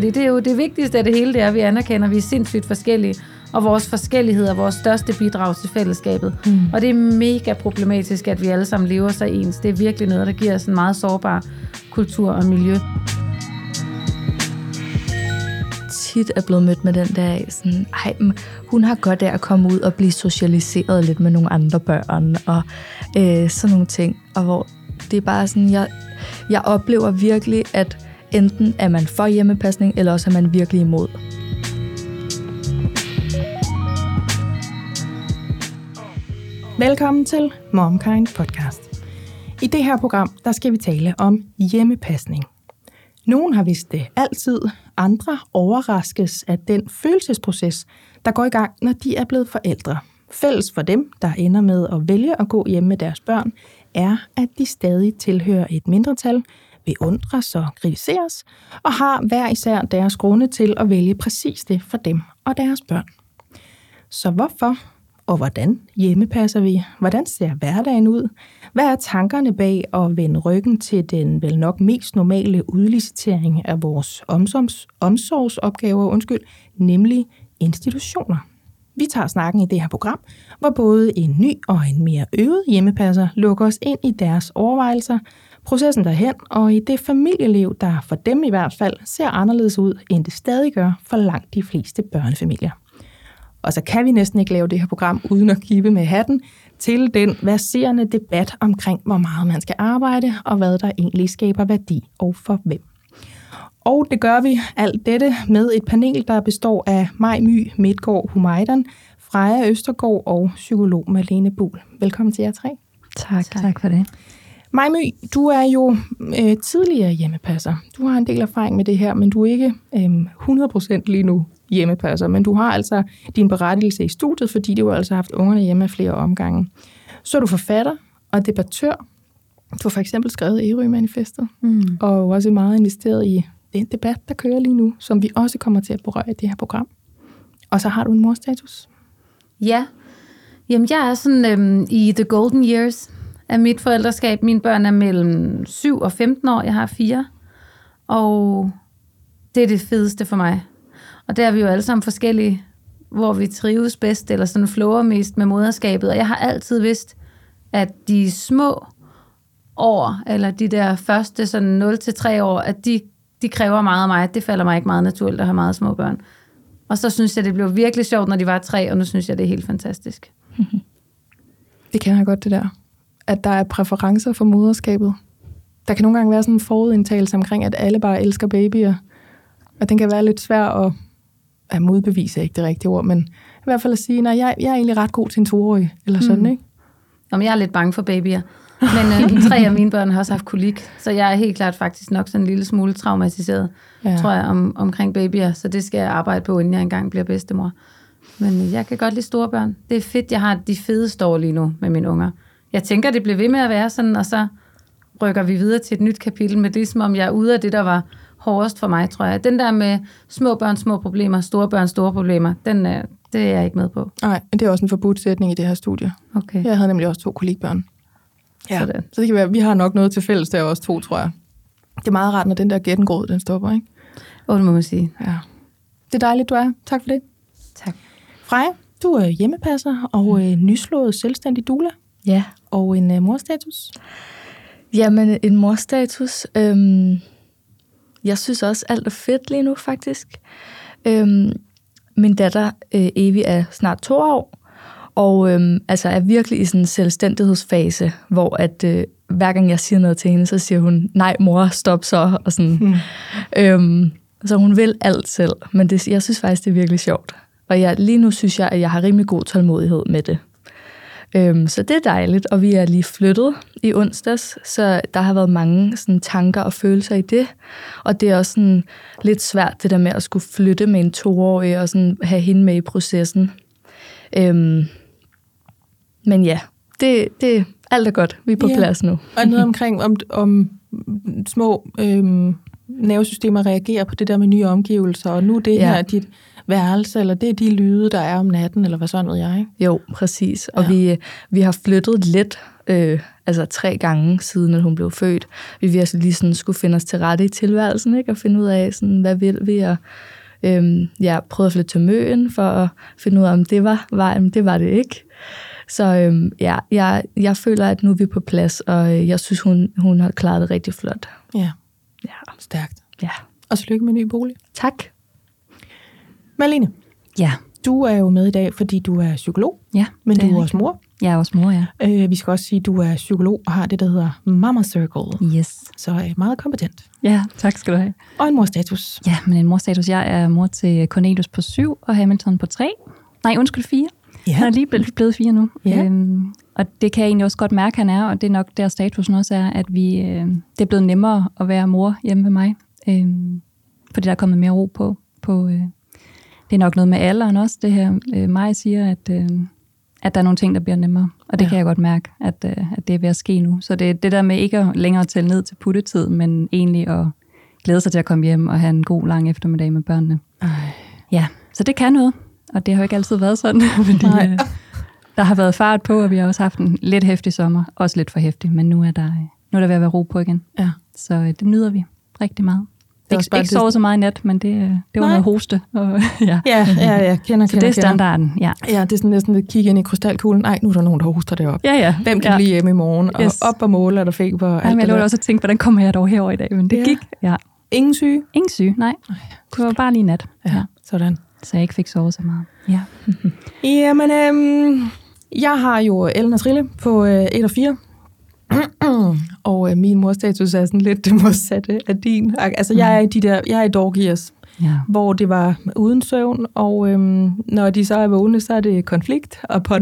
Fordi det er jo det vigtigste af det hele, det er, at vi anerkender, at vi er sindssygt forskellige, og vores forskellighed er vores største bidrag til fællesskabet. Mm. Og det er mega problematisk, at vi alle sammen lever så ens. Det er virkelig noget, der giver os en meget sårbar kultur og miljø tit er blevet mødt med den der, sådan, ej, hun har godt af at komme ud og blive socialiseret lidt med nogle andre børn, og øh, sådan nogle ting. Og hvor det er bare sådan, jeg, jeg oplever virkelig, at enten er man for hjemmepasning, eller også er man virkelig imod. Velkommen til MomKind Podcast. I det her program, der skal vi tale om hjemmepasning. Nogen har vidst det altid, andre overraskes af den følelsesproces, der går i gang, når de er blevet forældre. Fælles for dem, der ender med at vælge at gå hjemme med deres børn, er, at de stadig tilhører et mindretal, beundres og kritiseres, og har hver især deres grunde til at vælge præcis det for dem og deres børn. Så hvorfor og hvordan hjemmepasser vi? Hvordan ser hverdagen ud? Hvad er tankerne bag at vende ryggen til den vel nok mest normale udlicitering af vores omsorgs, omsorgsopgaver, undskyld, nemlig institutioner? Vi tager snakken i det her program, hvor både en ny og en mere øvet hjemmepasser lukker os ind i deres overvejelser, processen derhen og i det familieliv, der for dem i hvert fald ser anderledes ud, end det stadig gør for langt de fleste børnefamilier. Og så kan vi næsten ikke lave det her program uden at kippe med hatten til den verserende debat omkring, hvor meget man skal arbejde, og hvad der egentlig skaber værdi og for hvem. Og det gør vi alt dette med et panel, der består af Maj My Midtgaard Humejdan, Freja Østergaard og psykolog Malene Buhl. Velkommen til jer tre. Tak. Tak for det. Maj My, du er jo øh, tidligere hjemmepasser. Du har en del erfaring med det her, men du er ikke øh, 100% lige nu hjemmepasser. Men du har altså din berettigelse i studiet, fordi du har altså haft ungerne hjemme flere omgange. Så er du forfatter og debattør. Du har for eksempel skrevet Ærø-manifestet, mm. og også meget investeret i den debat, der kører lige nu, som vi også kommer til at berøre i det her program. Og så har du en morstatus. Ja. Jamen, jeg er sådan øhm, i the golden years af mit forældreskab. Mine børn er mellem 7 og 15 år. Jeg har fire. Og det er det fedeste for mig. Og der er vi jo alle sammen forskellige, hvor vi trives bedst, eller sådan flower mest med moderskabet. Og jeg har altid vidst, at de små år, eller de der første sådan 0-3 år, at de, de kræver meget af mig. Det falder mig ikke meget naturligt at have meget små børn. Og så synes jeg, det blev virkelig sjovt, når de var tre, og nu synes jeg, det er helt fantastisk. Det kender jeg godt, det der. At der er præferencer for moderskabet. Der kan nogle gange være sådan en forudindtagelse omkring, at alle bare elsker babyer. Og den kan være lidt svær at ja, modbevise ikke det rigtige ord, men i hvert fald at sige, at jeg, jeg er egentlig ret god til en toårig, eller sådan, mm. ikke? Jamen, jeg er lidt bange for babyer. Men øh, tre af mine børn har også haft kolik, så jeg er helt klart faktisk nok sådan en lille smule traumatiseret, ja. tror jeg, om, omkring babyer. Så det skal jeg arbejde på, inden jeg engang bliver bedstemor. Men øh, jeg kan godt lide store børn. Det er fedt, jeg har de fede år lige nu med mine unger. Jeg tænker, det bliver ved med at være sådan, og så rykker vi videre til et nyt kapitel med det, som om jeg er ude af det, der var hårdest for mig, tror jeg. Den der med små børn, små problemer, store børn, store problemer, den, er, det er jeg ikke med på. Nej, det er også en forbudt sætning i det her studie. Okay. Jeg havde nemlig også to kolikbørn. Ja, Sådan. så det kan være, vi har nok noget til fælles der også to, tror jeg. Det er meget rart, når den der gættengråd, den stopper, ikke? Åh, det må man sige. Ja. Det er dejligt, du er. Tak for det. Tak. Freja, du er hjemmepasser og mm. øh, nyslået selvstændig dula. Ja. Og en øh, morstatus. Jamen, en morstatus. Øhm, jeg synes også, alt er fedt lige nu, faktisk. Øhm, min datter, øh, Evi, er snart to år, og øhm, altså er virkelig i sådan en selvstændighedsfase, hvor at øh, hver gang jeg siger noget til hende, så siger hun, nej mor, stop så, og sådan. Hmm. Øhm, så hun vil alt selv, men det, jeg synes faktisk, det er virkelig sjovt. Og jeg, lige nu synes jeg, at jeg har rimelig god tålmodighed med det. Øhm, så det er dejligt, og vi er lige flyttet i onsdags, så der har været mange sådan, tanker og følelser i det. Og det er også sådan, lidt svært, det der med at skulle flytte med en toårig og sådan, have hende med i processen. Øhm, men ja, det, det, alt er godt. Vi er på ja. plads nu. Og noget omkring om, om små øhm, nervesystemer reagerer på det der med nye omgivelser, og nu det Ja. her er dit værelse, eller det er de lyde, der er om natten, eller hvad sådan ved jeg, ikke? Jo, præcis. Og Ja. vi, vi har flyttet lidt, øh, altså tre gange siden, at hun blev født. Vi virkelig lige sådan skulle finde os til rette i tilværelsen, ikke? Og finde ud af, sådan, hvad vil vi, og øhm, ja, prøvede at flytte til Møen, for at finde ud af, om det var vejen, men det var det ikke. Så øhm, ja, jeg, jeg føler, at nu er vi på plads, og øh, jeg synes, hun, hun har klaret det rigtig flot. Ja, Ja, stærkt. ja. Og tillykke med ny bolig. Tak. Malene, Ja, du er jo med i dag, fordi du er psykolog, ja. men du er jeg. også mor. Jeg er også mor, ja. Øh, vi skal også sige, at du er psykolog og har det, der hedder Mama Circle. Yes. Så øh, meget kompetent. Ja, tak skal du have. Og en morstatus. Ja, men en morstatus. Jeg er mor til Cornelius på syv og Hamilton på tre. Nej, undskyld, fire. Ja. Han er lige blevet, blevet fire nu. Ja. Øhm, og det kan jeg egentlig også godt mærke, han er, og det er nok der statusen også er, at vi, øh, det er blevet nemmere at være mor hjemme ved mig. Øhm, fordi der er kommet mere ro på. på øh, det er nok noget med alderen også, det her. Øh, mig siger, at, øh, at der er nogle ting, der bliver nemmere. Og det Ja. ja. kan jeg godt mærke, at, øh, at det er ved at ske nu. Så det er det der med ikke at længere tælle ned til puttetid, men egentlig at glæde sig til at komme hjem og have en god lang eftermiddag med børnene. Ej. Ja, så det kan noget, og det har jo ikke altid været sådan, fordi Nej. øh, der har været fart på, og vi har også haft en lidt hæftig sommer, også lidt for hæftig, men nu er der, øh, nu er der ved at være ro på igen, Ja. så øh, det nyder vi rigtig meget. Det Ikke, bare ikke sovet så meget i nat, men det, øh, det var Nej. noget hoste, og, ja. Ja, ja, ja, kender, så kender, det er standarden, ja. Ja, det er sådan næsten at kigge ind i krystalkuglen. Nej, nu er der nogen, der hoster deroppe. Ja, ja. Hvem kan ja. blive hjemme i morgen? Og Yes. op og måle, er der feber og Ja, alt jeg lå også at tænke, hvordan kommer jeg dog herover i dag, men det Ja. gik. Ja. Ingen syge? Ingen syge, nej. Det var bare lige nat, Ja, ja. sådan. så jeg ikke fik sovet så meget. Ja. Jamen, øhm, jeg har jo Ellen og Trille på øh, 1 og 4. og øh, min morstatus er sådan lidt det modsatte af din. Altså, jeg er i, de der, jeg er i dog years, ja. hvor det var uden søvn, og øhm, når de så er vågne, så er det konflikt og på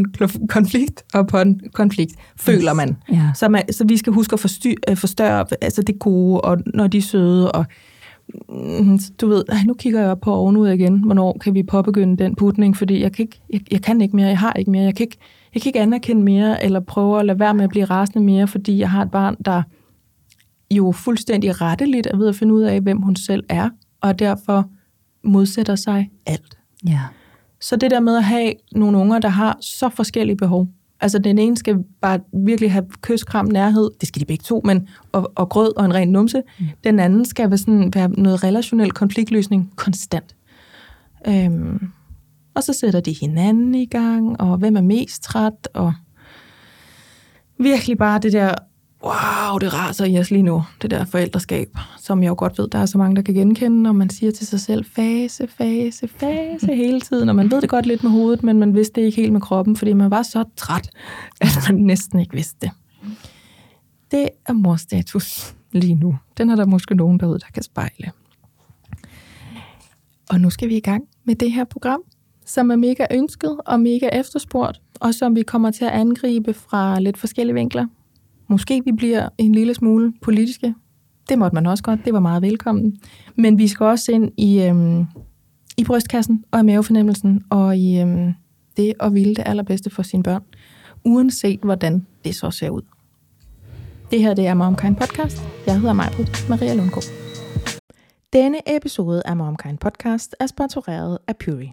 konflikt og på konflikt, føler man. Ja. Så, man, så vi skal huske at forstyr, øh, forstørre altså det gode, og når de er søde, og mm, du ved, nu kigger jeg op på ovenud igen, hvornår kan vi påbegynde den putning, fordi jeg kan, ikke, jeg, jeg kan ikke mere, jeg har ikke mere, jeg kan ikke, jeg kan ikke anerkende mere, eller prøve at lade være med at blive rasende mere, fordi jeg har et barn, der jo fuldstændig retteligt er ved at finde ud af, hvem hun selv er, og derfor modsætter sig alt. ja. Så det der med at have nogle unger, der har så forskellige behov. Altså den ene skal bare virkelig have kys, kram, nærhed. Det skal de begge to, men og, og grød og en ren numse. Mm. Den anden skal være, sådan, være noget relationel konfliktløsning konstant. Øhm, og så sætter de hinanden i gang, og hvem er mest træt, og virkelig bare det der, wow, det raser i os lige nu, det der forældreskab, som jeg jo godt ved, der er så mange, der kan genkende, når man siger til sig selv, fase, fase, fase hele tiden, og man ved det godt lidt med hovedet, men man vidste det ikke helt med kroppen, fordi man var så træt, at man næsten ikke vidste det. Det er morstatus lige nu. Den er der måske nogen derude, der kan spejle. Og nu skal vi i gang med det her program, som er mega ønsket og mega efterspurgt, og som vi kommer til at angribe fra lidt forskellige vinkler. Måske vi bliver en lille smule politiske. Det måtte man også godt. Det var meget velkommen. Men vi skal også ind i, øhm, i brystkassen og i mavefornemmelsen og i øhm, det at ville det allerbedste for sine børn. Uanset hvordan det så ser ud. Det her det er MomKind Podcast. Jeg hedder Majbrit Maria Lundgaard. Denne episode af MomKind Podcast er sponsoreret af Puri.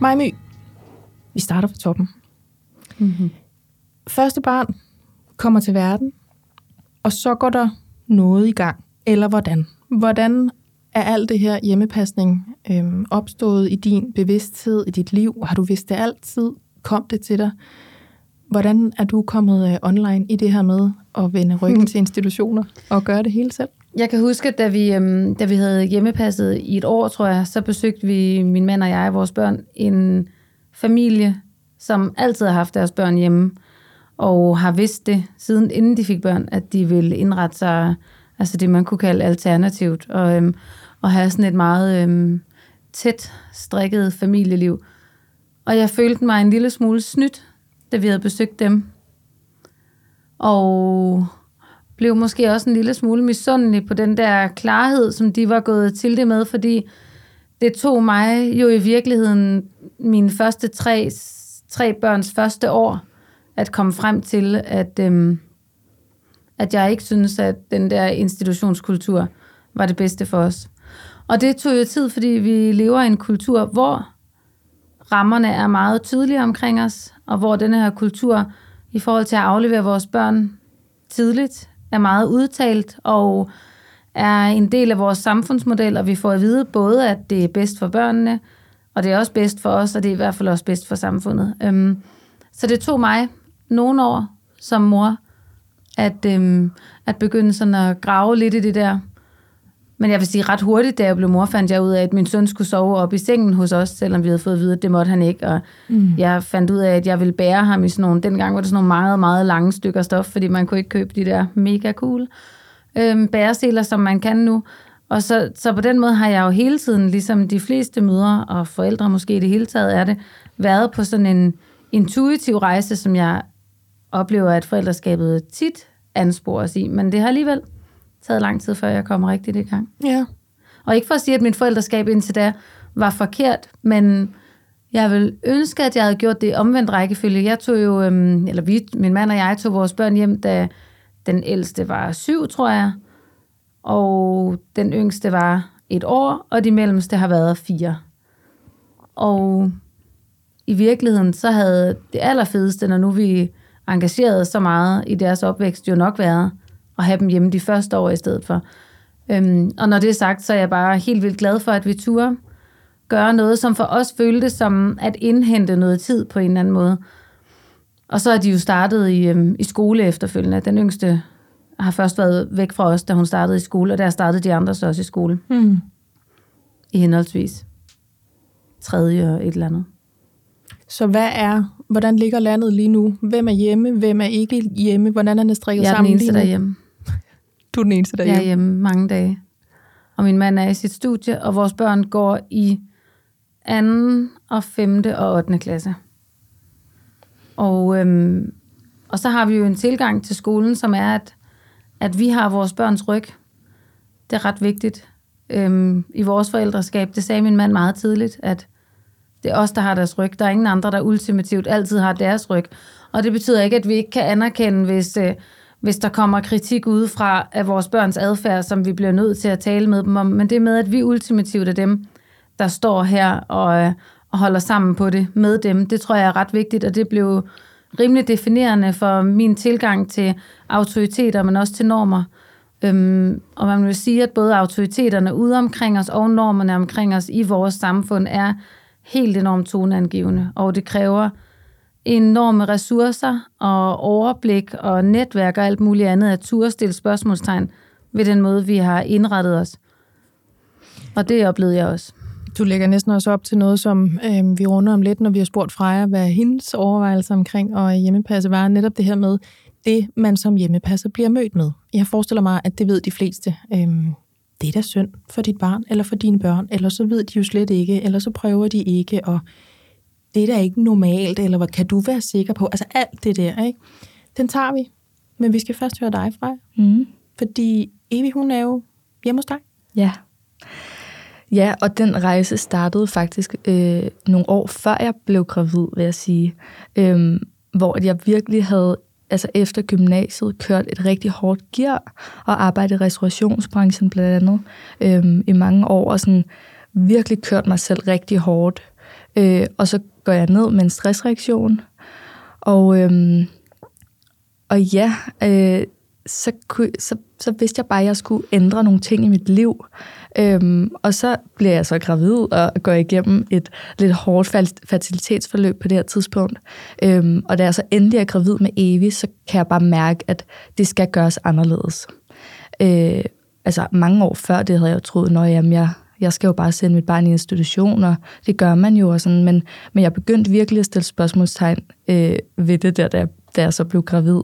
Majmy, vi starter fra toppen. Mm-hmm. Første barn kommer til verden, og så går der noget i gang. Eller hvordan? Hvordan er alt det her hjemmepasning øhm, opstået i din bevidsthed, i dit liv? Har du vidst det altid? Kom det til dig? Hvordan er du kommet øh, online i det her med at vende ryggen til institutioner og gøre det hele selv? Jeg kan huske, at da vi, øhm, da vi havde hjemmepasset i et år, tror jeg, så besøgte vi, min mand og jeg og vores børn, en familie, som altid har haft deres børn hjemme, og har vidst det, siden inden de fik børn, at de ville indrette sig, altså det man kunne kalde alternativt, og, øhm, og have sådan et meget øhm, tæt strikket familieliv. Og jeg følte mig en lille smule snydt, da vi havde besøgt dem. Og blev måske også en lille smule misundelig på den der klarhed, som de var gået til det med, fordi det tog mig jo i virkeligheden mine første tre, tre børns første år at komme frem til, at, øhm, at jeg ikke synes, at den der institutionskultur var det bedste for os. Og det tog jo tid, fordi vi lever i en kultur, hvor rammerne er meget tydelige omkring os, og hvor den her kultur i forhold til at aflevere vores børn tidligt er meget udtalt og er en del af vores samfundsmodel, og vi får at vide både, at det er bedst for børnene, og det er også bedst for os, og det er i hvert fald også bedst for samfundet. Øhm, så det tog mig nogle år som mor at, øhm, at begynde sådan at grave lidt i det der. Men jeg vil sige, ret hurtigt, da jeg blev mor, fandt jeg ud af, at min søn skulle sove op i sengen hos os, selvom vi havde fået at vide, at det måtte han ikke. Og mm. jeg fandt ud af, at jeg ville bære ham i sådan nogle, dengang var det sådan nogle meget, meget lange stykker stof, fordi man kunne ikke købe de der mega cool øhm, bæreseler, som man kan nu. Og så, så på den måde har jeg jo hele tiden, ligesom de fleste mødre og forældre måske i det hele taget er det, været på sådan en intuitiv rejse, som jeg oplever, at forældreskabet tit anspores i. Men det har alligevel taget lang tid, før jeg kom rigtigt i gang. Ja. Og ikke for at sige, at mit forældreskab indtil da var forkert, men jeg vil ønske, at jeg havde gjort det omvendt rækkefølge. Jeg tog jo, øhm, eller vi, min mand og jeg tog vores børn hjem, da den ældste var syv, tror jeg, og den yngste var et år, og de mellemste har været fire. Og i virkeligheden, så havde det allerfedeste, når nu vi engagerede så meget i deres opvækst, jo nok været at have dem hjemme de første år i stedet for. Øhm, og når det er sagt, så er jeg bare helt vildt glad for, at vi turde gøre noget, som for os føltes som at indhente noget tid på en eller anden måde. Og så er de jo startet i, øhm, i skole efterfølgende. Den yngste har først været væk fra os, da hun startede i skole, og der startede de andre så også i skole. Mm. I henholdsvis tredje og et eller andet. Så hvad er, hvordan ligger landet lige nu? Hvem er hjemme? Hvem er ikke hjemme? Hvordan er det strikket Jeg er den sammen eneste derhjemme. Du er den eneste Jeg er hjemme mange dage. Og min mand er i sit studie, og vores børn går i 2. og 5. og 8. klasse. Og, øhm, og så har vi jo en tilgang til skolen, som er, at, at vi har vores børns ryg. Det er ret vigtigt øhm, i vores forældreskab. Det sagde min mand meget tidligt, at det er os, der har deres ryg. Der er ingen andre, der ultimativt altid har deres ryg. Og det betyder ikke, at vi ikke kan anerkende, hvis, øh, hvis der kommer kritik udefra af vores børns adfærd, som vi bliver nødt til at tale med dem om. Men det med, at vi ultimativt er dem, der står her og, øh, og holder sammen på det med dem. Det tror jeg er ret vigtigt, og det blev rimelig definerende for min tilgang til autoriteter, men også til normer. Øhm, og man vil sige, at både autoriteterne ude omkring os og normerne omkring os i vores samfund er helt enormt toneangivende, og det kræver enorme ressourcer og overblik og netværk og alt muligt andet at turde stille spørgsmålstegn ved den måde, vi har indrettet os. Og det oplevede jeg også. Du lægger næsten også op til noget, som øh, vi runder om lidt, når vi har spurgt Freja, hvad hendes overvejelser omkring at hjemmepasse var. Netop det her med, det man som hjemmepasser bliver mødt med. Jeg forestiller mig, at det ved de fleste. Øh, det er da synd for dit barn, eller for dine børn, eller så ved de jo slet ikke, eller så prøver de ikke, og det er da ikke normalt, eller hvad kan du være sikker på? Altså alt det der, ikke? Den tager vi. Men vi skal først høre dig, Freja. Mm. Fordi Evi, hun er jo hjemme hos dig. Ja. Ja, og den rejse startede faktisk øh, nogle år før jeg blev gravid, vil jeg sige. Øhm, hvor jeg virkelig havde, altså efter gymnasiet, kørt et rigtig hårdt gear og arbejdet i restaurationsbranchen blandt andet øhm, i mange år, og sådan virkelig kørt mig selv rigtig hårdt. Øh, og så går jeg ned med en stressreaktion. Og, øhm, og ja, øh, så, kunne, så, så vidste jeg bare, at jeg skulle ændre nogle ting i mit liv. Øhm, og så bliver jeg så gravid og går igennem et lidt hårdt fertilitetsforløb på det her tidspunkt. Øhm, og da jeg så endelig er gravid med Evi, så kan jeg bare mærke, at det skal gøres anderledes. Øh, altså mange år før det havde jeg jo troet, når jamen, jeg, jeg skal jo bare sende mit barn i institution, og det gør man jo. Og sådan, men, men jeg begyndte virkelig at stille spørgsmålstegn øh, ved det der, da jeg, da jeg så blev gravid.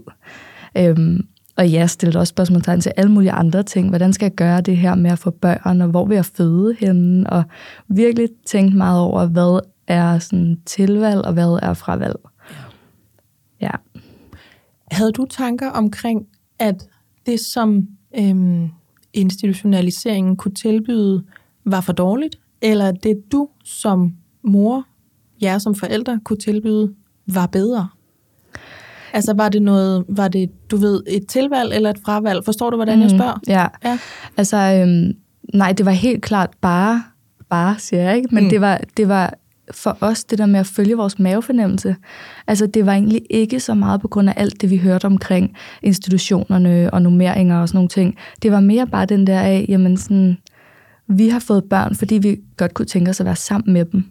Øhm, og jeg stillede også spørgsmålstegn til alle mulige andre ting. Hvordan skal jeg gøre det her med at få børn, og hvor vil jeg føde henne? Og virkelig tænkt meget over, hvad er sådan tilvalg, og hvad er fravalg. Ja. Havde du tanker omkring, at det, som øhm, institutionaliseringen kunne tilbyde, var for dårligt? Eller det, du som mor, jer som forældre, kunne tilbyde, var bedre? Altså var det noget, var det, du ved, et tilvalg eller et fravalg? Forstår du, hvordan mm, jeg spørger? Ja, ja. altså øhm, nej, det var helt klart bare, bare siger jeg ikke, men mm. det, var, det var for os det der med at følge vores mavefornemmelse. Altså det var egentlig ikke så meget på grund af alt det, vi hørte omkring institutionerne og nummeringer og sådan nogle ting. Det var mere bare den der af, jamen sådan, vi har fået børn, fordi vi godt kunne tænke os at være sammen med dem.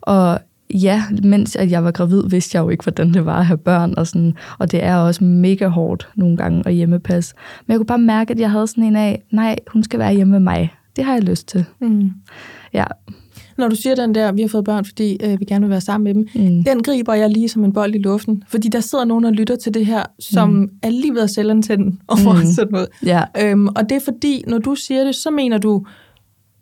Og ja, mens jeg var gravid, vidste jeg jo ikke, hvordan det var at have børn, og, sådan, og det er også mega hårdt nogle gange at hjemmepasse. Men jeg kunne bare mærke, at jeg havde sådan en af, nej, hun skal være hjemme med mig. Det har jeg lyst til. Mm. Ja. Når du siger den der, vi har fået børn, fordi øh, vi gerne vil være sammen med dem, mm. den griber jeg lige som en bold i luften. Fordi der sidder nogen og lytter til det her, som mm. er lige ved at sælge antænden over mm. sådan noget. Ja. Øhm, og det er fordi, når du siger det, så mener du,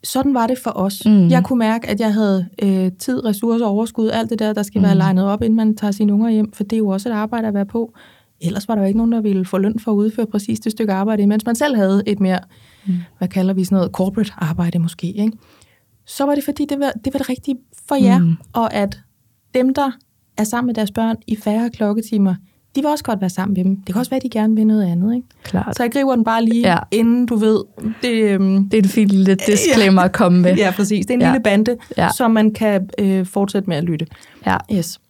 sådan var det for os. Mm. Jeg kunne mærke, at jeg havde øh, tid, ressourcer, overskud, alt det der, der skal mm. være legnet op, inden man tager sine unger hjem, for det er jo også et arbejde at være på. Ellers var der jo ikke nogen, der ville få løn for at udføre præcis det stykke arbejde, mens man selv havde et mere, mm. hvad kalder vi sådan noget, corporate arbejde måske. Ikke? Så var det fordi, det var det, var det rigtige for jer, mm. og at dem, der er sammen med deres børn i færre klokketimer, de vil også godt være sammen med dem. Det kan også være, at de gerne vil noget andet. Ikke? Klart. Så jeg griber den bare lige, ja. inden du ved... Det, øhm, det er en fint lille disclaimer ja. at komme med. Ja, præcis. Det er en ja. lille bande, ja. som man kan øh, fortsætte med at lytte. Ja. Yes.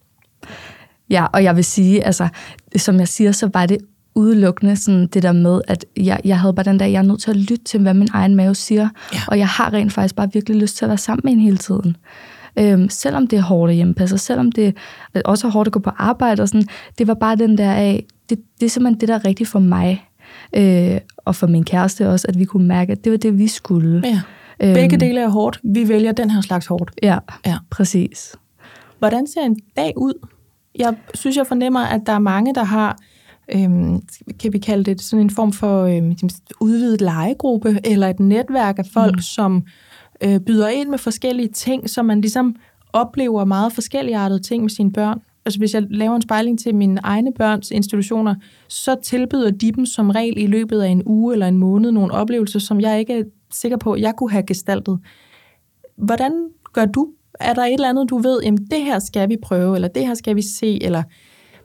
Ja, og jeg vil sige, altså, som jeg siger, så var det udelukkende sådan det der med, at jeg, jeg havde bare den der, jeg er nødt til at lytte til, hvad min egen mave siger. Ja. Og jeg har rent faktisk bare virkelig lyst til at være sammen med hende hele tiden. Øhm, selvom det er hårdt at hjemmepasse, selvom det også er hårdt at gå på arbejde, og sådan, det var bare den der af, det, det er simpelthen det, der er rigtigt for mig, øh, og for min kæreste også, at vi kunne mærke, at det var det, vi skulle. Ja. Øhm, Begge dele er hårdt. Vi vælger den her slags hårdt. Ja, ja, præcis. Hvordan ser en dag ud? Jeg synes, jeg fornemmer, at der er mange, der har øhm, kan vi kalde det sådan en form for øhm, udvidet legegruppe, eller et netværk af folk, mm. som øh, byder ind med forskellige ting, så man ligesom oplever meget forskelligartede ting med sine børn. Altså hvis jeg laver en spejling til mine egne børns institutioner, så tilbyder de dem som regel i løbet af en uge eller en måned nogle oplevelser, som jeg ikke er sikker på, at jeg kunne have gestaltet. Hvordan gør du? Er der et eller andet, du ved, jamen det her skal vi prøve, eller det her skal vi se, eller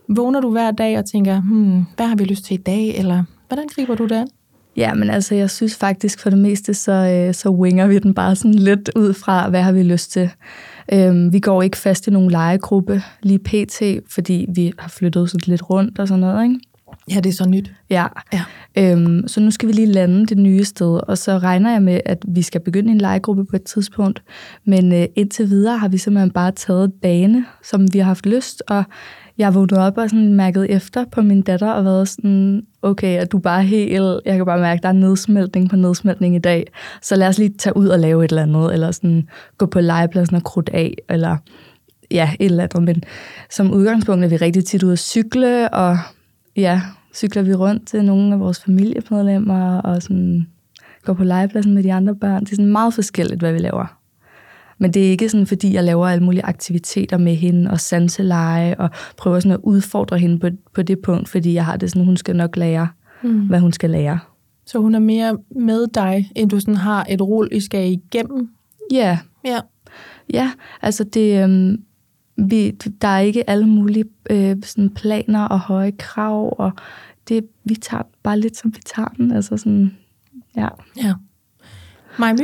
vågner du hver dag og tænker, hmm, hvad har vi lyst til i dag, eller hvordan griber du det an? Ja, men altså, jeg synes faktisk for det meste, så, øh, så winger vi den bare sådan lidt ud fra, hvad har vi lyst til. Øhm, vi går ikke fast i nogen legegruppe lige pt, fordi vi har flyttet sådan lidt rundt og sådan noget, ikke? Ja, det er så nyt. Ja. ja. Øhm, så nu skal vi lige lande det nye sted, og så regner jeg med, at vi skal begynde en legegruppe på et tidspunkt. Men øh, indtil videre har vi simpelthen bare taget dagene, som vi har haft lyst, og jeg vågnede op og sådan mærkede efter på min datter og været sådan, okay, at du bare helt, jeg kan bare mærke, at der er nedsmeltning på nedsmeltning i dag, så lad os lige tage ud og lave et eller andet, eller sådan gå på legepladsen og krudt af, eller ja, et eller andet. Men som udgangspunkt er vi rigtig tit ude at cykle, og ja, cykler vi rundt til nogle af vores familiemedlemmer, og sådan går på legepladsen med de andre børn. Det er sådan meget forskelligt, hvad vi laver. Men det er ikke sådan, fordi jeg laver alle mulige aktiviteter med hende og sanseleje og prøver sådan at udfordre hende på, på det punkt, fordi jeg har det sådan, hun skal nok lære, mm. hvad hun skal lære. Så hun er mere med dig, end du sådan har et rol, I skal igennem? Ja. Ja. Ja, altså det, øhm, vi, der er ikke alle mulige øh, sådan planer og høje krav, og det, vi tager bare lidt, som vi tager den. Altså sådan, ja. Ja. Maja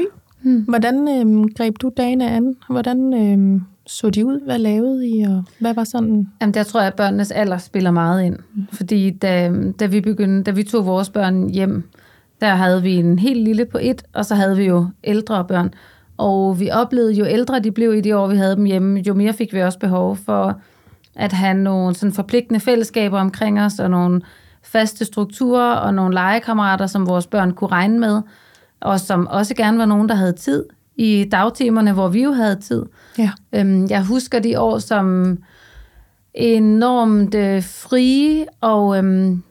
Hmm. Hvordan øh, greb du dagene an? Hvordan øh, så de ud? Hvad lavede I, og hvad var sådan? Jamen, der tror jeg, at børnenes alder spiller meget ind. Fordi da, da, vi begyndte, da vi tog vores børn hjem, der havde vi en helt lille på et, og så havde vi jo ældre børn. Og vi oplevede, jo ældre de blev i de år, vi havde dem hjemme, jo mere fik vi også behov for at have nogle sådan forpligtende fællesskaber omkring os, og nogle faste strukturer, og nogle legekammerater, som vores børn kunne regne med, og som også gerne var nogen, der havde tid i dagtimerne, hvor vi jo havde tid. Ja. Øhm, jeg husker de år som enormt øh, frie og, øhm,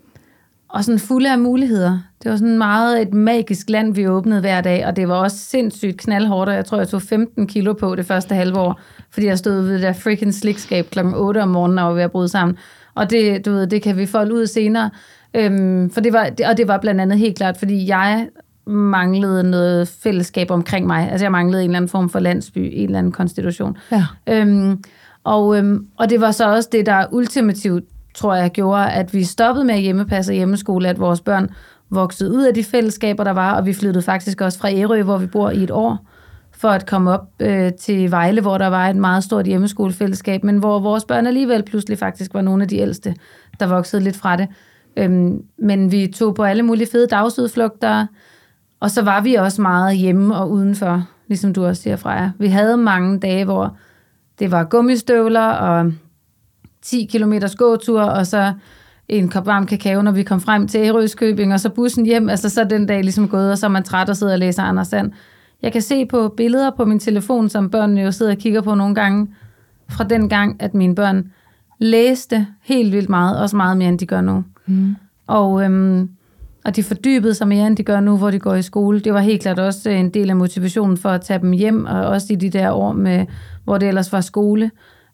og sådan fulde af muligheder. Det var sådan meget et magisk land, vi åbnede hver dag, og det var også sindssygt knaldhårdt, og jeg tror, jeg tog 15 kilo på det første halve år, fordi jeg stod ved det der freaking slikskab klokken 8 om morgenen og var ved at bryde sammen. Og det, du ved, det kan vi folde ud senere. Øhm, for det var, og det var blandt andet helt klart, fordi jeg manglede noget fællesskab omkring mig. Altså jeg manglede en eller anden form for landsby, en eller anden konstitution. Ja. Øhm, og, øhm, og det var så også det, der ultimativt, tror jeg, gjorde, at vi stoppede med at hjemmepasse og hjemmeskole, at vores børn voksede ud af de fællesskaber, der var, og vi flyttede faktisk også fra Ærø, hvor vi bor i et år, for at komme op øh, til Vejle, hvor der var et meget stort hjemmeskolefællesskab, men hvor vores børn alligevel pludselig faktisk var nogle af de ældste, der voksede lidt fra det. Øhm, men vi tog på alle mulige fede dagsudflugter, og så var vi også meget hjemme og udenfor, ligesom du også siger, Freja. Vi havde mange dage, hvor det var gummistøvler og 10 km gåtur, og så en kop varm kakao, når vi kom frem til Ærøskøbing, og så bussen hjem. Altså så den dag ligesom gået, og så er man træt og sidder og læser Anders Sand. Jeg kan se på billeder på min telefon, som børnene jo sidder og kigger på nogle gange, fra den gang, at mine børn læste helt vildt meget, også meget mere, end de gør nu. Mm. Og, øhm, og de fordybede sig mere, end de gør nu, hvor de går i skole. Det var helt klart også øh, en del af motivationen for at tage dem hjem, og også i de der år, med, hvor det ellers var skole,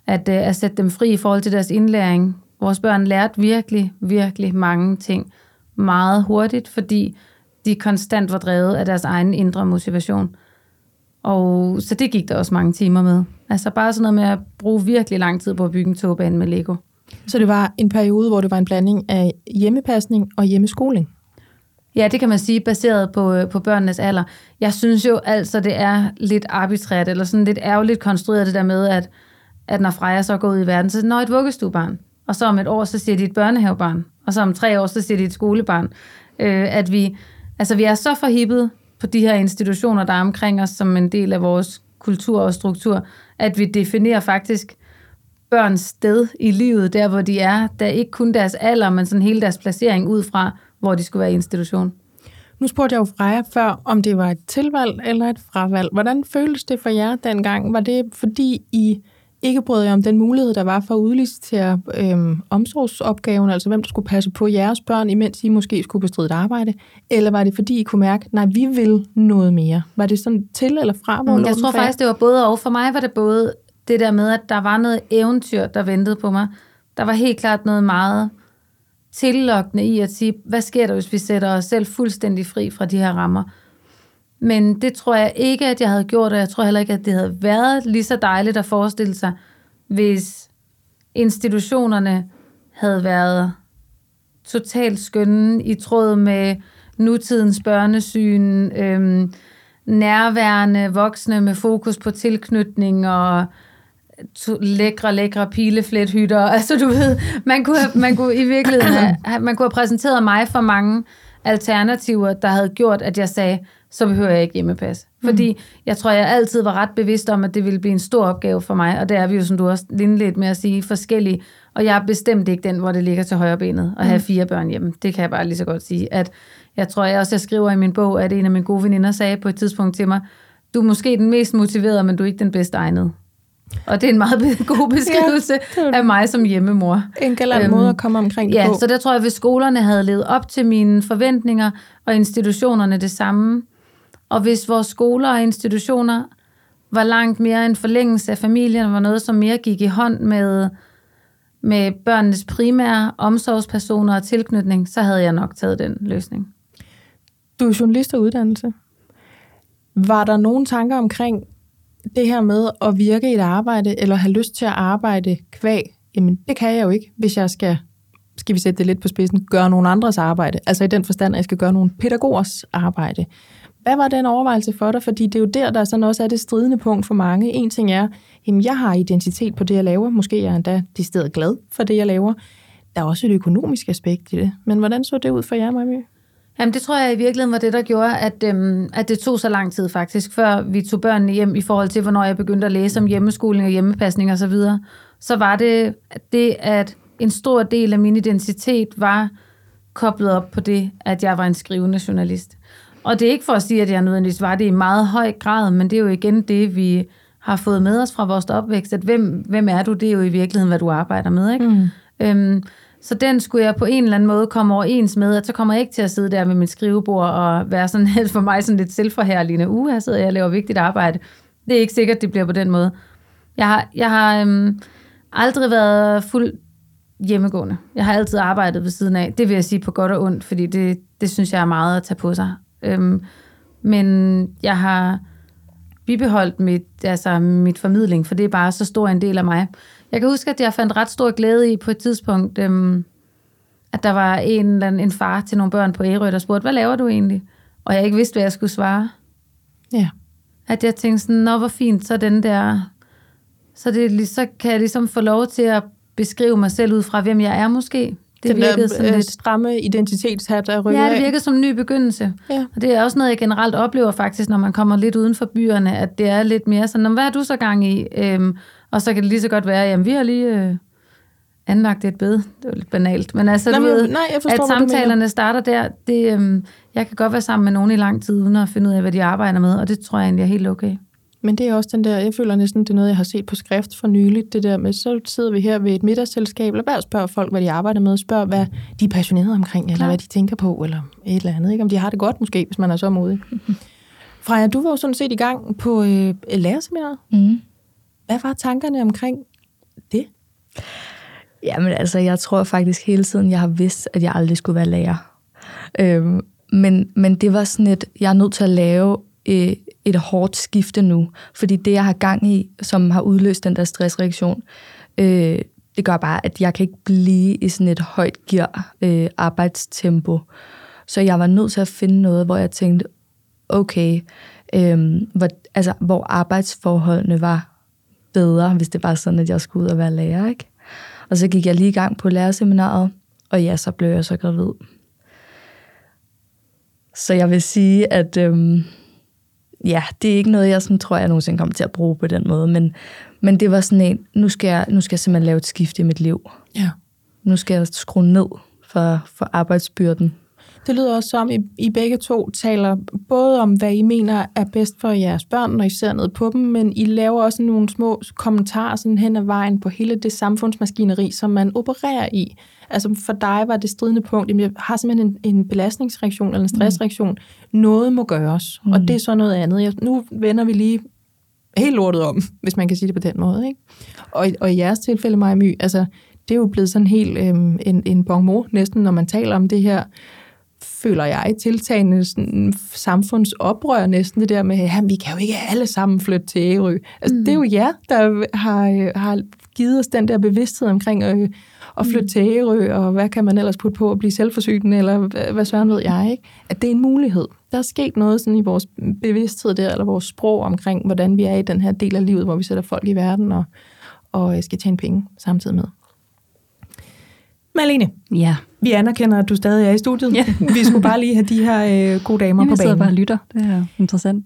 at, øh, at sætte dem fri i forhold til deres indlæring. Vores børn lærte virkelig, virkelig mange ting meget hurtigt, fordi de konstant var drevet af deres egen indre motivation. Og så det gik der også mange timer med. Altså bare sådan noget med at bruge virkelig lang tid på at bygge en togbane med Lego. Så det var en periode, hvor det var en blanding af hjemmepasning og hjemmeskoling. Ja, det kan man sige, baseret på, øh, på børnenes alder. Jeg synes jo altså, det er lidt arbitrært, eller sådan lidt ærgerligt konstrueret det der med, at, at når Freja så går ud i verden, så når et vuggestuebarn, og så om et år, så siger de et børnehavebarn, og så om tre år, så siger de et skolebarn. Øh, at vi, altså vi er så forhippet på de her institutioner, der er omkring os, som en del af vores kultur og struktur, at vi definerer faktisk børns sted i livet, der hvor de er, der ikke kun deres alder, men sådan hele deres placering ud fra, hvor de skulle være i institution. Nu spurgte jeg jo Freja før, om det var et tilvalg eller et fravalg. Hvordan føltes det for jer dengang? Var det fordi I ikke brød jer om den mulighed, der var for at udlicitere øhm, omsorgsopgaven, altså hvem der skulle passe på jeres børn, imens I måske skulle bestride et arbejde? Eller var det fordi I kunne mærke, nej, vi vil noget mere? Var det sådan til eller fra? Hvor Jeg tror faktisk, det var både og. For mig var det både det der med, at der var noget eventyr, der ventede på mig. Der var helt klart noget meget tillokkende i at sige, hvad sker der, hvis vi sætter os selv fuldstændig fri fra de her rammer? Men det tror jeg ikke, at jeg havde gjort, og jeg tror heller ikke, at det havde været lige så dejligt at forestille sig, hvis institutionerne havde været totalt skønne i tråd med nutidens børnesyn, øhm, nærværende voksne med fokus på tilknytning og to, lækre, lækre pileflethytter. Altså du ved, man kunne, have, man kunne i virkeligheden have, man kunne have præsenteret mig for mange alternativer, der havde gjort, at jeg sagde, så behøver jeg ikke hjemmepas. Fordi mm. jeg tror, jeg altid var ret bevidst om, at det ville blive en stor opgave for mig, og det er vi jo, som du også lidt med at sige, forskellige. Og jeg er bestemt ikke den, hvor det ligger til højre benet at have fire børn hjemme. Det kan jeg bare lige så godt sige. At jeg tror, jeg også jeg skriver i min bog, at en af mine gode veninder sagde på et tidspunkt til mig, du er måske den mest motiverede, men du er ikke den bedst egnede. Og det er en meget god beskrivelse ja, af mig som hjemmemor. En galant øhm, måde at komme omkring det ja, på. så der tror jeg, hvis skolerne havde levet op til mine forventninger, og institutionerne det samme, og hvis vores skoler og institutioner var langt mere en forlængelse af familien, var noget, som mere gik i hånd med, med børnenes primære omsorgspersoner og tilknytning, så havde jeg nok taget den løsning. Du er journalist og uddannelse. Var der nogle tanker omkring det her med at virke i et arbejde, eller have lyst til at arbejde kvæg? Jamen, det kan jeg jo ikke, hvis jeg skal, skal vi sætte det lidt på spidsen, gøre nogen andres arbejde. Altså i den forstand, at jeg skal gøre nogle pædagogers arbejde. Hvad var den overvejelse for dig? Fordi det er jo der, der sådan også er det stridende punkt for mange. En ting er, jamen jeg har identitet på det, jeg laver. Måske er jeg endda decideret glad for det, jeg laver. Der er også et økonomisk aspekt i det. Men hvordan så det ud for jer, Marie? Jamen, det tror jeg i virkeligheden var det, der gjorde, at, øhm, at det tog så lang tid faktisk, før vi tog børnene hjem i forhold til, hvornår jeg begyndte at læse om hjemmeskoling og hjemmepasning og så videre. Så var det det, at en stor del af min identitet var koblet op på det, at jeg var en skrivende journalist. Og det er ikke for at sige, at jeg nødvendigvis var det i meget høj grad, men det er jo igen det, vi har fået med os fra vores opvækst, at hvem, hvem er du? Det er jo i virkeligheden, hvad du arbejder med. Ikke? Mm. Øhm, så den skulle jeg på en eller anden måde komme overens med, at så kommer jeg ikke til at sidde der med min skrivebord og være sådan for mig sådan lidt selvforherligende. Uh, her sidder jeg og laver vigtigt arbejde. Det er ikke sikkert, det bliver på den måde. Jeg har, jeg har øhm, aldrig været fuld hjemmegående. Jeg har altid arbejdet ved siden af. Det vil jeg sige på godt og ondt, fordi det, det synes jeg er meget at tage på sig. Øhm, men jeg har bibeholdt mit, altså mit formidling, for det er bare så stor en del af mig. Jeg kan huske, at jeg fandt ret stor glæde i på et tidspunkt, øhm, at der var en, eller anden, en far til nogle børn på Ærø, der spurgte, hvad laver du egentlig? Og jeg ikke vidste, hvad jeg skulle svare. Ja. At jeg tænkte sådan, nå hvor fint, så den der, så, det, så kan jeg ligesom få lov til at beskrive mig selv ud fra, hvem jeg er måske. Det Den virkede der sådan øh, lidt... stramme identitetshat, der rykker Ja, det af. virker som en ny begyndelse. Ja. Og det er også noget, jeg generelt oplever faktisk, når man kommer lidt uden for byerne, at det er lidt mere sådan, "Nå, hvad er du så gang i? Øhm, og så kan det lige så godt være, jamen vi har lige øh, anlagt et bed. Det var lidt banalt. Men altså, Nej, du ved, nej, jeg forstår, at samtalerne starter der. Det, øhm, jeg kan godt være sammen med nogen i lang tid, uden at finde ud af, hvad de arbejder med, og det tror jeg egentlig er helt okay. Men det er også den der, jeg føler næsten, det er noget, jeg har set på skrift for nyligt, det der med, så sidder vi her ved et middagsselskab, eller bare spørger folk, hvad de arbejder med, spørg, hvad de er passionerede omkring, eller Klart. hvad de tænker på, eller et eller andet, ikke? om de har det godt måske, hvis man er så modig. Freja, du var jo sådan set i gang på øh, lærerseminaret. Mm. Hvad var tankerne omkring det? Jamen altså, jeg tror faktisk hele tiden, jeg har vidst, at jeg aldrig skulle være lærer. Øhm, men, men det var sådan et, jeg er nødt til at lave øh, et hårdt skifte nu, fordi det, jeg har gang i, som har udløst den der stressreaktion, øh, det gør bare, at jeg kan ikke blive i sådan et højt gear øh, arbejdstempo. Så jeg var nødt til at finde noget, hvor jeg tænkte, okay, øh, hvor, altså, hvor arbejdsforholdene var bedre, hvis det var sådan, at jeg skulle ud og være lærer, ikke? Og så gik jeg lige i gang på lærerseminaret, og ja, så blev jeg så gravid. Så jeg vil sige, at øhm, ja, det er ikke noget, jeg sådan, tror, jeg nogensinde kommer til at bruge på den måde, men, men det var sådan en, nu skal, jeg, nu skal jeg simpelthen lave et skift i mit liv. Ja. Nu skal jeg skrue ned for, for arbejdsbyrden. Det lyder også som, I, I begge to taler både om, hvad I mener er bedst for jeres børn, når I ser ned på dem, men I laver også nogle små kommentarer sådan hen ad vejen på hele det samfundsmaskineri, som man opererer i. Altså for dig var det stridende punkt, jamen jeg har simpelthen en, en belastningsreaktion eller en stressreaktion. Mm. Noget må gøres, mm. og det er så noget andet. Jeg, nu vender vi lige helt lortet om, hvis man kan sige det på den måde. Ikke? Og, og i jeres tilfælde, Maja My, altså, det er jo blevet sådan helt øhm, en, en bon mot, næsten, når man taler om det her, føler jeg, tiltagende sådan, samfundsoprør næsten, det der med, at vi kan jo ikke alle sammen flytte til Ærø. Altså, mm. Det er jo jer, der har, øh, har givet os den der bevidsthed omkring øh, at flytte mm. til Ærø, og hvad kan man ellers putte på at blive selvforsynende, eller hvad, søren ved jeg, ikke? At det er en mulighed. Der er sket noget sådan i vores bevidsthed der, eller vores sprog omkring, hvordan vi er i den her del af livet, hvor vi sætter folk i verden og, og øh, skal tjene penge samtidig med. Malene, Ja, vi anerkender, at du stadig er i studiet. Ja. vi skulle bare lige have de her øh, gode damer Jamen, på jeg sidder banen. bare og lytter. Det er interessant.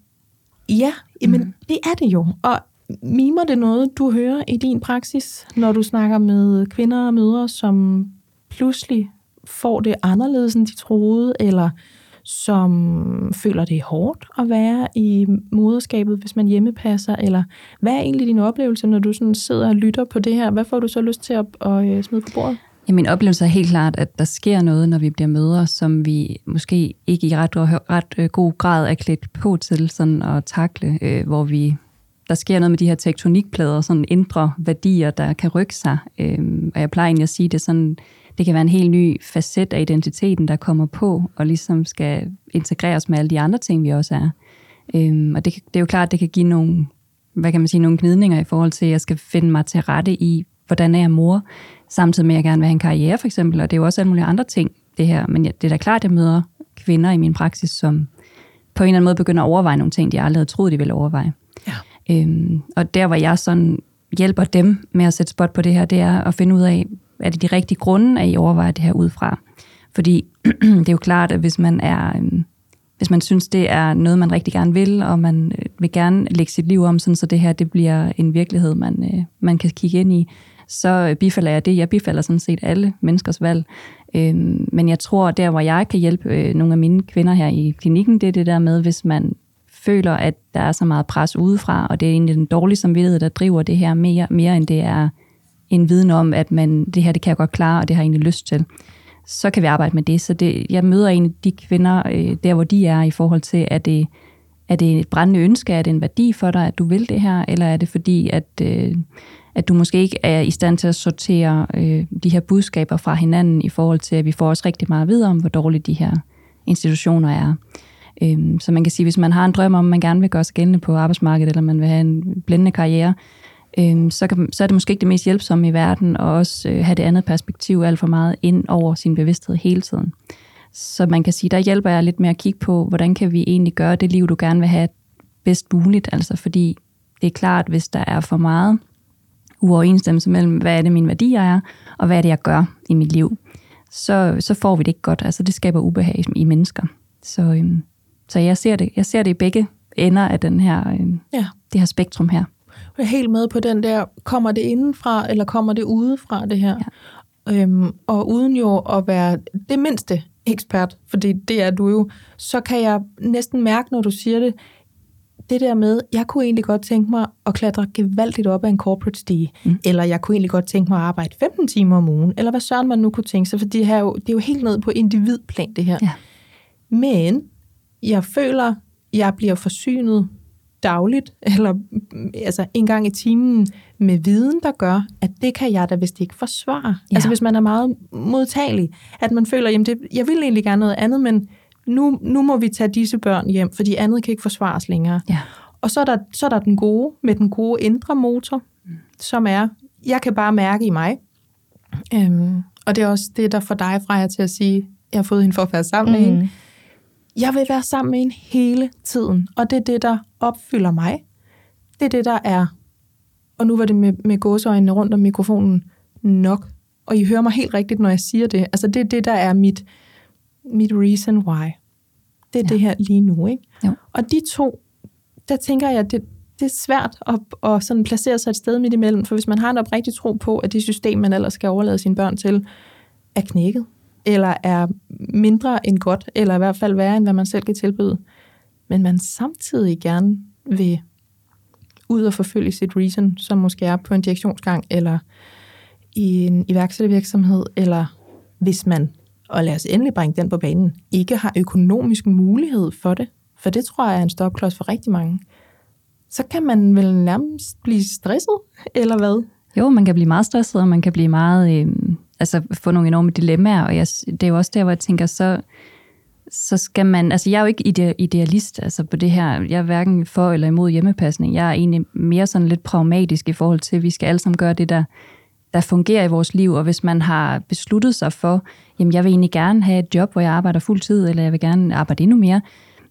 Ja, men mm. det er det jo. Og mimer det noget, du hører i din praksis, når du snakker med kvinder og mødre, som pludselig får det anderledes, end de troede, eller som føler, det hårdt at være i moderskabet, hvis man hjemmepasser, eller hvad er egentlig din oplevelse, når du sådan sidder og lytter på det her? Hvad får du så lyst til at, at øh, smide på bordet? Ja, min oplevelse er helt klart, at der sker noget, når vi bliver mødre, som vi måske ikke i ret, ret øh, god grad er klædt på til sådan at takle, øh, hvor vi der sker noget med de her tektonikplader, sådan indre værdier, der kan rykke sig. Øh, og jeg plejer egentlig at sige det sådan, det kan være en helt ny facet af identiteten, der kommer på, og ligesom skal integreres med alle de andre ting, vi også er. Øh, og det, det er jo klart, at det kan give nogle, hvad kan man sige, nogle gnidninger i forhold til, at jeg skal finde mig til rette i, hvordan er jeg mor, samtidig med, at jeg gerne vil have en karriere, for eksempel, og det er jo også alle mulige andre ting, det her. Men det er da klart, at jeg møder kvinder i min praksis, som på en eller anden måde begynder at overveje nogle ting, de aldrig havde troet, de ville overveje. Ja. Øhm, og der, hvor jeg sådan hjælper dem med at sætte spot på det her, det er at finde ud af, er det de rigtige grunde, at I overvejer det her ud fra. Fordi det er jo klart, at hvis man er... Øhm, hvis man synes, det er noget, man rigtig gerne vil, og man øh, vil gerne lægge sit liv om, sådan, så det her det bliver en virkelighed, man, øh, man kan kigge ind i, så bifalder jeg det. Jeg bifalder sådan set alle menneskers valg. Øhm, men jeg tror, der hvor jeg kan hjælpe øh, nogle af mine kvinder her i klinikken, det er det der med, hvis man føler, at der er så meget pres udefra, og det er egentlig den dårlige samvittighed, der driver det her mere, mere end det er en viden om, at man, det her det kan jeg godt klare, og det har jeg egentlig lyst til så kan vi arbejde med det. Så det, jeg møder egentlig de kvinder, øh, der hvor de er, i forhold til, at det, er det et brændende ønske, er det en værdi for dig, at du vil det her, eller er det fordi, at, øh, at du måske ikke er i stand til at sortere øh, de her budskaber fra hinanden, i forhold til, at vi får også rigtig meget videre om, hvor dårlige de her institutioner er. Øh, så man kan sige, hvis man har en drøm om, at man gerne vil gøre sig gældende på arbejdsmarkedet, eller man vil have en blændende karriere, øh, så, kan, så er det måske ikke det mest hjælpsomme i verden, og også øh, have det andet perspektiv alt for meget ind over sin bevidsthed hele tiden. Så man kan sige, der hjælper jeg lidt med at kigge på, hvordan kan vi egentlig gøre det liv, du gerne vil have bedst muligt. Altså fordi det er klart, hvis der er for meget uoverensstemmelse mellem, hvad er det, mine værdier er, og hvad er det, jeg gør i mit liv, så, så får vi det ikke godt. Altså det skaber ubehag i mennesker. Så, øhm, så jeg, ser det, jeg ser det i begge ender af den her, øhm, ja. det her spektrum her. Jeg er helt med på den der, kommer det indenfra, eller kommer det udefra, det her? Ja. Øhm, og uden jo at være det mindste ekspert, fordi det er du jo, så kan jeg næsten mærke, når du siger det, det der med, jeg kunne egentlig godt tænke mig at klatre gevaldigt op ad en corporate stige, mm. eller jeg kunne egentlig godt tænke mig at arbejde 15 timer om ugen, eller hvad søren man nu kunne tænke sig, for det, her er jo, det er jo helt ned på individplan, det her. Ja. Men jeg føler, jeg bliver forsynet dagligt, eller altså en gang i timen med viden, der gør, at det kan jeg da vist ikke forsvare. Ja. Altså hvis man er meget modtagelig, at man føler, jamen det, jeg vil egentlig gerne noget andet, men nu, nu må vi tage disse børn hjem, fordi andet kan ikke forsvares længere. Ja. Og så er, der, så er der den gode, med den gode indre motor, mm. som er, jeg kan bare mærke i mig. Øhm, og det er også det, der får dig fra jer til at sige, jeg har fået hende for at være sammen mm. med hende jeg vil være sammen med en hele tiden, og det er det, der opfylder mig. Det er det, der er, og nu var det med, med gåseøjnene rundt om mikrofonen, nok. Og I hører mig helt rigtigt, når jeg siger det. Altså det er det, der er mit, mit reason why. Det er ja. det her lige nu, ikke? Jo. Og de to, der tænker jeg, det, det er svært at, at sådan placere sig et sted midt imellem, for hvis man har en oprigtig tro på, at det system, man ellers skal overlade sine børn til, er knækket, eller er mindre end godt, eller i hvert fald værre, end hvad man selv kan tilbyde, men man samtidig gerne vil ud og forfølge sit reason, som måske er på en direktionsgang, eller i en iværksættervirksomhed, eller hvis man, og lad os endelig bringe den på banen, ikke har økonomisk mulighed for det, for det tror jeg er en stopklods for rigtig mange, så kan man vel nærmest blive stresset, eller hvad? Jo, man kan blive meget stresset, og man kan blive meget øh, altså få nogle enorme dilemmaer, og jeg, det er jo også der, hvor jeg tænker, så, så skal man, altså jeg er jo ikke idealist altså på det her, jeg er hverken for eller imod hjemmepasning, jeg er egentlig mere sådan lidt pragmatisk i forhold til, at vi skal alle sammen gøre det, der, der fungerer i vores liv, og hvis man har besluttet sig for, jamen jeg vil egentlig gerne have et job, hvor jeg arbejder fuld tid, eller jeg vil gerne arbejde endnu mere,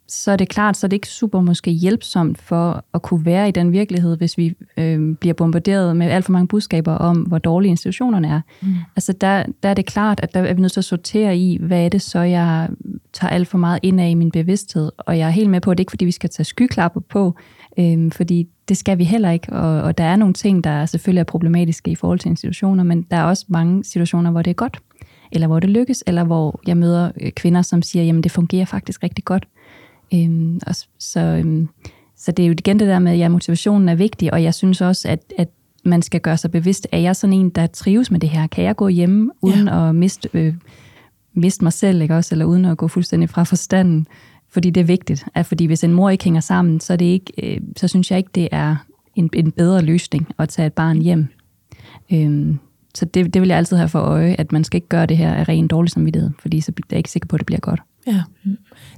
så er det klart, så er det ikke super måske hjælpsomt for at kunne være i den virkelighed, hvis vi øh, bliver bombarderet med alt for mange budskaber om, hvor dårlige institutionerne er. Mm. Altså der, der er det klart, at der er vi nødt til at sortere i, hvad er det så, jeg tager alt for meget ind af i min bevidsthed. Og jeg er helt med på, at det ikke fordi, vi skal tage skyklapper på, øh, fordi det skal vi heller ikke. Og, og der er nogle ting, der selvfølgelig er problematiske i forhold til institutioner, men der er også mange situationer, hvor det er godt eller hvor det lykkes, eller hvor jeg møder øh, kvinder, som siger, jamen det fungerer faktisk rigtig godt. Øhm, og så, øhm, så det er jo igen det der med, at ja, motivationen er vigtig, og jeg synes også, at, at man skal gøre sig bevidst, at jeg sådan en, der trives med det her? Kan jeg gå hjemme uden ja. at miste, øh, miste mig selv, ikke også? eller uden at gå fuldstændig fra forstanden? Fordi det er vigtigt. At fordi hvis en mor ikke hænger sammen, så, er det ikke, øh, så synes jeg ikke, det er en, en bedre løsning at tage et barn hjem. Øhm, så det, det vil jeg altid have for øje, at man skal ikke gøre det her af ren dårlig samvittighed, fordi så er jeg ikke sikker på, at det bliver godt. Ja,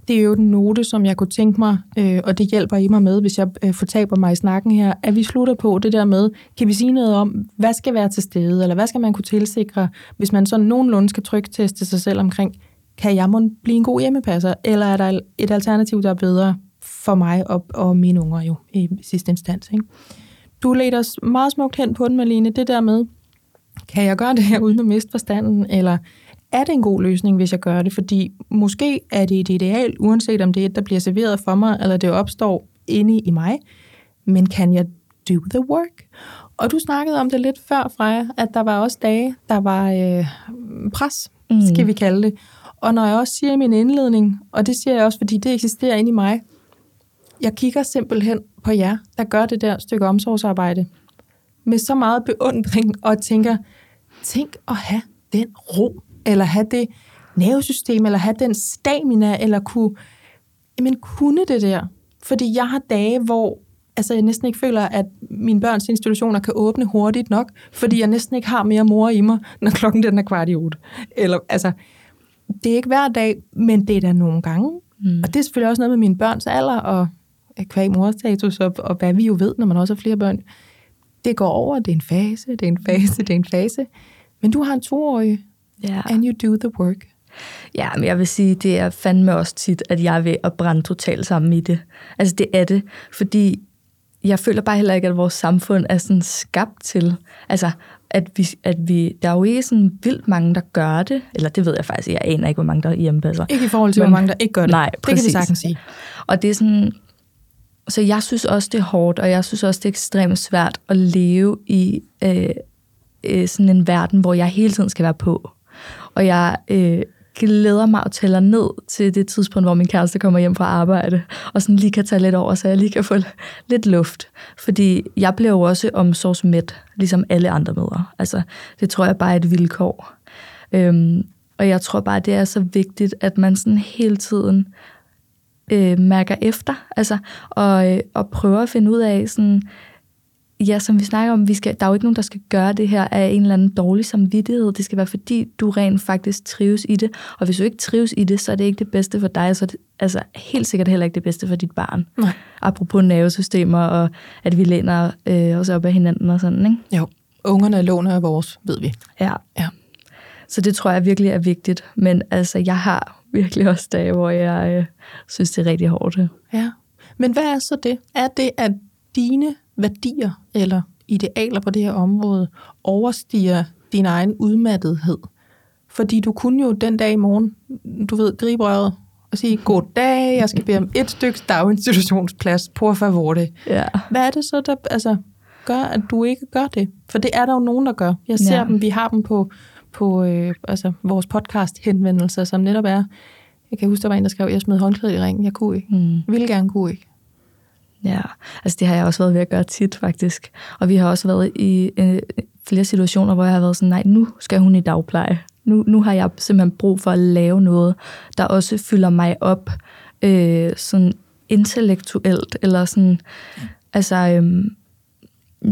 det er jo den note, som jeg kunne tænke mig, øh, og det hjælper I mig med, hvis jeg øh, fortaber mig i snakken her, at vi slutter på det der med, kan vi sige noget om, hvad skal være til stede, eller hvad skal man kunne tilsikre, hvis man sådan nogenlunde skal trygteste sig selv omkring, kan jeg må blive en god hjemmepasser, eller er der et alternativ, der er bedre for mig og, og mine unger jo i sidste instans. Ikke? Du ledte os meget smukt hen på den, Malene, det der med, kan jeg gøre det her uden at miste forstanden, eller er det en god løsning, hvis jeg gør det? Fordi måske er det et ideal, uanset om det er et, der bliver serveret for mig, eller det opstår inde i mig, men kan jeg do the work? Og du snakkede om det lidt før, Freja, at der var også dage, der var øh, pres, mm. skal vi kalde det. Og når jeg også siger i min indledning, og det siger jeg også, fordi det eksisterer inde i mig, jeg kigger simpelthen på jer, der gør det der stykke omsorgsarbejde med så meget beundring, og tænker, tænk at have den ro, eller have det nervesystem, eller have den stamina, eller kunne, jamen, kunne det der. Fordi jeg har dage, hvor altså, jeg næsten ikke føler, at mine børns institutioner kan åbne hurtigt nok, fordi jeg næsten ikke har mere mor i mig, når klokken den er kvart i otte. Eller, altså, det er ikke hver dag, men det er da nogle gange. Mm. Og det er selvfølgelig også noget med mine børns alder, og kvæg morstatus, og, og hvad vi jo ved, når man også har flere børn. Det går over, det er en fase, det er en fase, det er en fase. Men du har en toårig, yeah. and you do the work. Ja, men jeg vil sige, det er fandme også tit, at jeg er ved at brænde totalt sammen i det. Altså det er det, fordi jeg føler bare heller ikke, at vores samfund er sådan skabt til, altså at vi, at vi, der er jo ikke sådan vildt mange, der gør det, eller det ved jeg faktisk, jeg aner ikke, hvor mange, der hjemmepasser. Ikke i forhold til, Men, hvor mange, der ikke gør det. Nej, præcis. Det kan vi sagtens sige. Og det er sådan, så jeg synes også, det er hårdt, og jeg synes også, det er ekstremt svært at leve i øh, øh, sådan en verden, hvor jeg hele tiden skal være på. Og jeg øh, glæder mig og tæller ned til det tidspunkt, hvor min kæreste kommer hjem fra arbejde, og sådan lige kan tage lidt over, så jeg lige kan få lidt luft. Fordi jeg bliver jo også omsorgsmæt, ligesom alle andre mødre. Altså, det tror jeg bare er et vilkår. Øhm, og jeg tror bare, det er så vigtigt, at man sådan hele tiden øh, mærker efter, altså, og, øh, og prøver at finde ud af, sådan, ja, som vi snakker om, vi skal, der er jo ikke nogen, der skal gøre det her af en eller anden dårlig samvittighed. Det skal være, fordi du rent faktisk trives i det. Og hvis du ikke trives i det, så er det ikke det bedste for dig, så er det altså, helt sikkert heller ikke det bedste for dit barn. Nej. Apropos nervesystemer, og at vi læner øh, os op af hinanden og sådan, ikke? Jo, ungerne låner af vores, ved vi. Ja. ja. Så det tror jeg virkelig er vigtigt. Men altså, jeg har virkelig også dage, hvor jeg øh, synes, det er rigtig hårdt. Ja. Men hvad er så det? Er det, at dine værdier eller idealer på det her område overstiger din egen udmattethed? Fordi du kunne jo den dag i morgen, du ved, gribe røret og sige, god dag, jeg skal bede om et stykke daginstitutionsplads, på favore. Ja. Hvad er det så, der altså, gør, at du ikke gør det? For det er der jo nogen, der gør. Jeg ser ja. dem, vi har dem på på øh, altså, vores podcast-henvendelser, som netop er, jeg kan huske, der var en, der skrev, jeg smed håndklædet i ringen, jeg kunne ikke. Mm. Jeg ville gerne, kunne ikke. Ja, altså det har jeg også været ved at gøre tit, faktisk. Og vi har også været i øh, flere situationer, hvor jeg har været sådan, nej, nu skal hun i dagpleje. Nu, nu har jeg simpelthen brug for at lave noget, der også fylder mig op øh, sådan intellektuelt, eller sådan, altså, øh,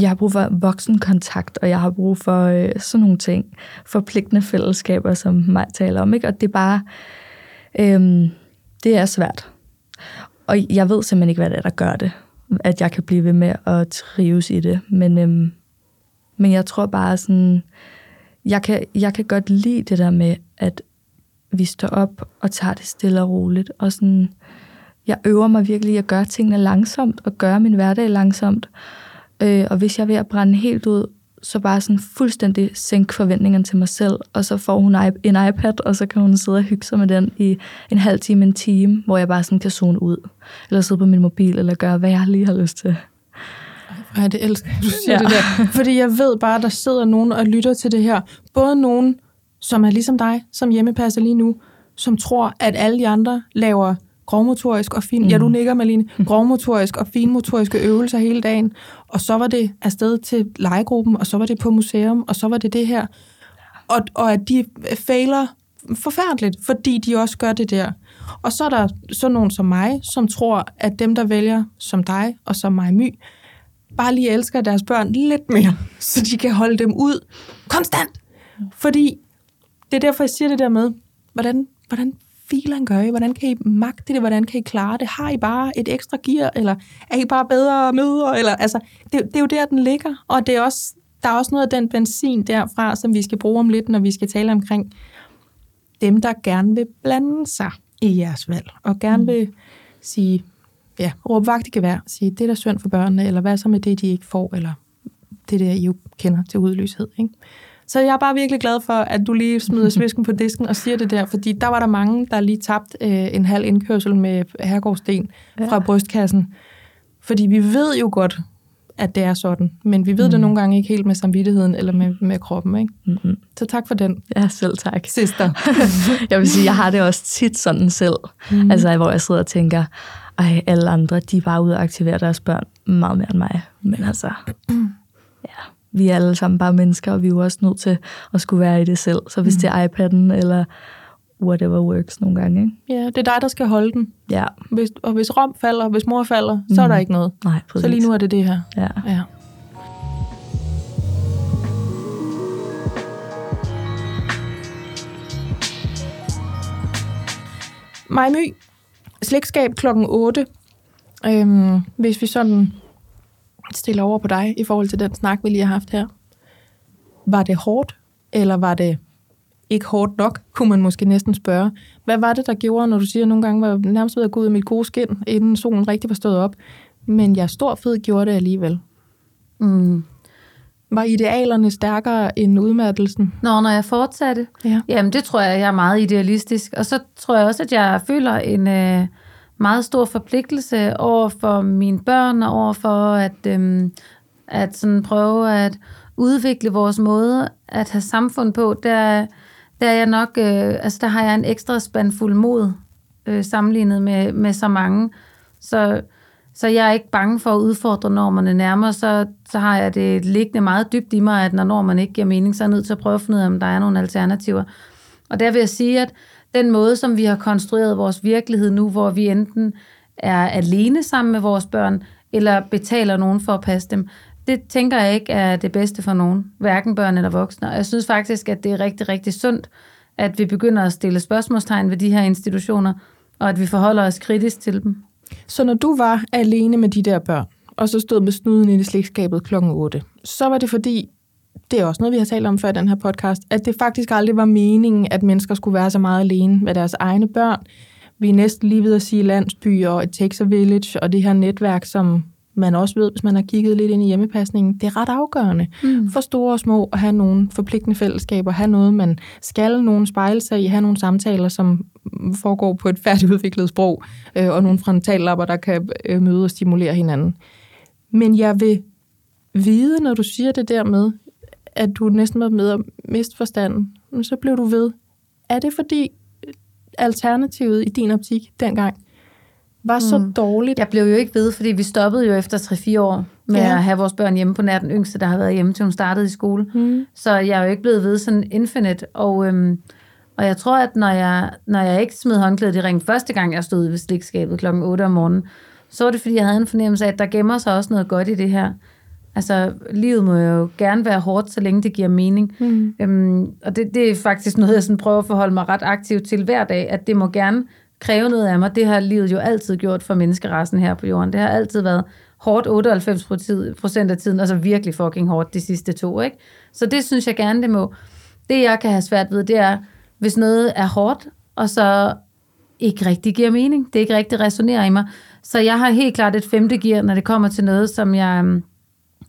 jeg har brug for voksenkontakt, og jeg har brug for øh, sådan nogle ting. Forpligtende fællesskaber, som mig taler om. Ikke? Og det er bare, øh, det er svært. Og jeg ved simpelthen ikke, hvad det er, der gør det. At jeg kan blive ved med at trives i det. Men, øhm, men jeg tror bare sådan, jeg kan, jeg kan godt lide det der med, at vi står op og tager det stille og roligt. Og sådan, jeg øver mig virkelig i at gøre tingene langsomt, og gøre min hverdag langsomt. Øh, og hvis jeg er ved at brænde helt ud, så bare sådan fuldstændig sænke forventningerne til mig selv, og så får hun en iPad, og så kan hun sidde og hygge sig med den i en halv time, en time, hvor jeg bare sådan kan zone ud, eller sidde på min mobil, eller gøre, hvad jeg lige har lyst til. Ej, det elsker du siger ja. det der. Fordi jeg ved bare, der sidder nogen og lytter til det her. Både nogen, som er ligesom dig, som hjemmepasser lige nu, som tror, at alle de andre laver grovmotorisk og fin, mm. ja du nikker Malene, mm. grovmotorisk og finmotoriske øvelser hele dagen, og så var det afsted til legegruppen, og så var det på museum, og så var det det her. Og, og at de fejler forfærdeligt, fordi de også gør det der. Og så er der sådan nogen som mig, som tror, at dem, der vælger som dig og som mig My, bare lige elsker deres børn lidt mere, så de kan holde dem ud konstant. Fordi det er derfor, jeg siger det der med, hvordan, hvordan filen gør I? Hvordan kan I magte det? Hvordan kan I klare det? Har I bare et ekstra gear? Eller er I bare bedre møder? Eller, altså, det, det er jo der, den ligger. Og det er også, der er også noget af den benzin derfra, som vi skal bruge om lidt, når vi skal tale omkring dem, der gerne vil blande sig i jeres valg, og gerne mm. vil sige, ja, råbe vagt i gevær, sige, det er da synd for børnene, eller hvad så med det, de ikke får, eller det der, I jo kender til udløshed. Ikke? Så jeg er bare virkelig glad for, at du lige smider svisken på disken og siger det der, fordi der var der mange, der lige tabt øh, en halv indkørsel med herregårdsten ja. fra brystkassen. Fordi vi ved jo godt, at det er sådan, men vi ved mm. det nogle gange ikke helt med samvittigheden eller med, med kroppen. Ikke? Mm-hmm. Så tak for den. Ja, selv tak. Sister. jeg vil sige, jeg har det også tit sådan selv, mm. altså hvor jeg sidder og tænker, ej, alle andre, de er bare ude og aktivere deres børn meget mere end mig. Men altså, ja, vi er alle sammen bare mennesker, og vi er jo også nødt til at skulle være i det selv. Så hvis mm. det er iPad'en, eller whatever works nogle gange. Ikke? Ja, det er dig, der skal holde den. Ja. Hvis, og hvis Rom falder, hvis mor falder, mm. så er der ikke noget. Nej, præcis. Så lige nu er det det her. Ja. ja. Maj My, slægtskab klokken 8. Øhm, hvis vi sådan stiller over på dig i forhold til den snak, vi lige har haft her. Var det hårdt, eller var det ikke hårdt nok, kunne man måske næsten spørge. Hvad var det, der gjorde, når du siger, at nogle gange var nærmest ved at gå ud af mit gode skin, inden solen rigtig var stået op, men jeg stor fed gjorde det alligevel? Mm. Var idealerne stærkere end udmattelsen? Nå, når jeg fortsatte? Ja. Jamen, det tror jeg, jeg er meget idealistisk. Og så tror jeg også, at jeg føler en øh, meget stor forpligtelse over for mine børn, og over for at, øhm, at sådan prøve at udvikle vores måde at have samfund på. Der, der er jeg nok, øh, altså der har jeg en ekstra spandfuld mod øh, sammenlignet med, med så mange. Så, så jeg er ikke bange for at udfordre normerne nærmere, så, så har jeg det liggende meget dybt i mig, at når normerne ikke giver mening, så er jeg nødt til at prøve at finde ud af, om der er nogle alternativer. Og der vil jeg sige, at den måde, som vi har konstrueret vores virkelighed nu, hvor vi enten er alene sammen med vores børn, eller betaler nogen for at passe dem, det tænker jeg ikke er det bedste for nogen, hverken børn eller voksne. Og jeg synes faktisk, at det er rigtig, rigtig sundt, at vi begynder at stille spørgsmålstegn ved de her institutioner, og at vi forholder os kritisk til dem. Så når du var alene med de der børn, og så stod med snuden i det slægtskabet kl. 8, så var det fordi, det er også noget, vi har talt om før i den her podcast, at det faktisk aldrig var meningen, at mennesker skulle være så meget alene med deres egne børn. Vi er næsten lige ved at sige landsbyer og et a village og det her netværk, som man også ved, hvis man har kigget lidt ind i hjemmepasningen, det er ret afgørende mm. for store og små at have nogle forpligtende fællesskaber, have noget, man skal, nogen spejle sig i, have nogle samtaler, som foregår på et færdigudviklet sprog, øh, og nogle frontallapper, der kan øh, møde og stimulere hinanden. Men jeg vil vide, når du siger det der med, at du næsten var med at miste forstanden, så blev du ved. Er det fordi alternativet i din optik dengang var så mm. dårligt. Jeg blev jo ikke ved, fordi vi stoppede jo efter 3-4 år med ja. at have vores børn hjemme på nær den yngste, der har været hjemme til hun startede i skole. Mm. Så jeg er jo ikke blevet ved sådan infinite. Og, øhm, og jeg tror, at når jeg, når jeg ikke smed håndklædet i ring første gang, jeg stod ved slikskabet klokken 8 om morgenen, så var det, fordi jeg havde en fornemmelse af, at der gemmer sig også noget godt i det her. Altså, livet må jo gerne være hårdt, så længe det giver mening. Mm. Øhm, og det, det er faktisk noget, jeg sådan prøver at forholde mig ret aktivt til hver dag, at det må gerne kræve noget af mig. Det har livet jo altid gjort for menneskerassen her på jorden. Det har altid været hårdt 98 procent af tiden, og så virkelig fucking hårdt de sidste to. Ikke? Så det synes jeg gerne, det må. Det jeg kan have svært ved, det er, hvis noget er hårdt, og så ikke rigtig giver mening. Det ikke rigtig resonerer i mig. Så jeg har helt klart et femte gear, når det kommer til noget, som jeg øhm,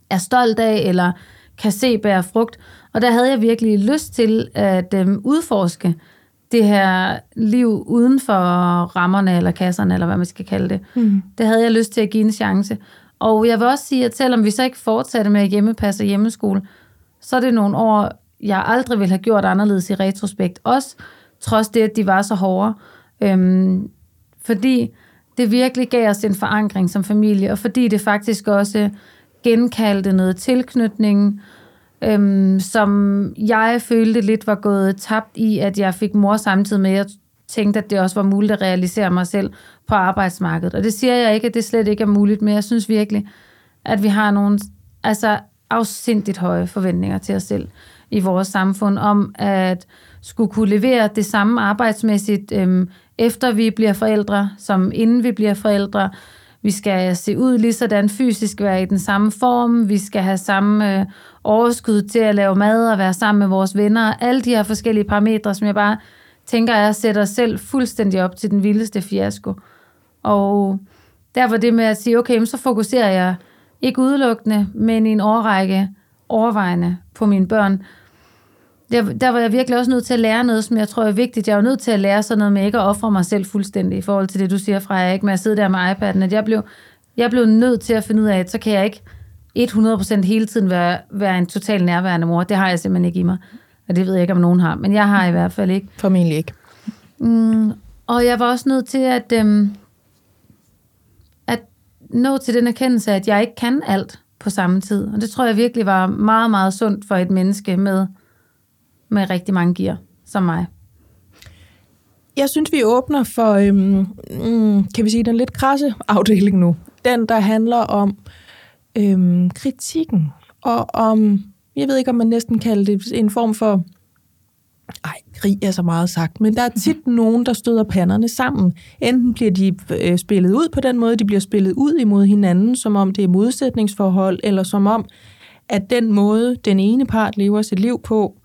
er stolt af, eller kan se bære frugt. Og der havde jeg virkelig lyst til at øhm, udforske, det her liv uden for rammerne eller kasserne, eller hvad man skal kalde det. Mm. Det havde jeg lyst til at give en chance. Og jeg vil også sige, at selvom vi så ikke fortsatte med at hjemmepasse og hjemmeskole, så er det nogle år, jeg aldrig ville have gjort anderledes i retrospekt. Også trods det, at de var så hårde. Øhm, fordi det virkelig gav os en forankring som familie, og fordi det faktisk også genkaldte noget tilknytning, øhm, som jeg følte lidt var gået tabt i, at jeg fik mor samtidig med, at jeg tænkte, at det også var muligt at realisere mig selv på arbejdsmarkedet. Og det siger jeg ikke, at det slet ikke er muligt, men jeg synes virkelig, at vi har nogle altså, afsindigt høje forventninger til os selv i vores samfund, om at skulle kunne levere det samme arbejdsmæssigt, øhm, efter vi bliver forældre, som inden vi bliver forældre. Vi skal se ud lige sådan fysisk, være i den samme form. Vi skal have samme øh, overskud til at lave mad og være sammen med vores venner. Alle de her forskellige parametre, som jeg bare tænker jeg, sætter os selv fuldstændig op til den vildeste fiasko. Og derfor det med at sige, okay, så fokuserer jeg ikke udelukkende, men i en årrække overvejende på mine børn. Der, der var jeg virkelig også nødt til at lære noget, som jeg tror er vigtigt. Jeg var nødt til at lære sådan noget med ikke at ofre mig selv fuldstændig i forhold til det, du siger fra, ikke med at sidde der med iPad'en. At jeg blev, jeg blev nødt til at finde ud af, at så kan jeg ikke 100% hele tiden være, være en total nærværende mor. Det har jeg simpelthen ikke i mig. Og det ved jeg ikke, om nogen har, men jeg har i hvert fald ikke. Formentlig ikke. Mm, og jeg var også nødt til at, øhm, at nå til den erkendelse, at jeg ikke kan alt på samme tid. Og det tror jeg virkelig var meget, meget sundt for et menneske med, med rigtig mange gear, som mig. Jeg synes, vi åbner for, øhm, mm, kan vi sige, den lidt krasse afdeling nu. Den, der handler om øhm, kritikken, og om, jeg ved ikke, om man næsten kalder det en form for, ej, krig er så meget sagt, men der er tit nogen, der støder panderne sammen. Enten bliver de øh, spillet ud på den måde, de bliver spillet ud imod hinanden, som om det er modsætningsforhold, eller som om, at den måde, den ene part lever sit liv på,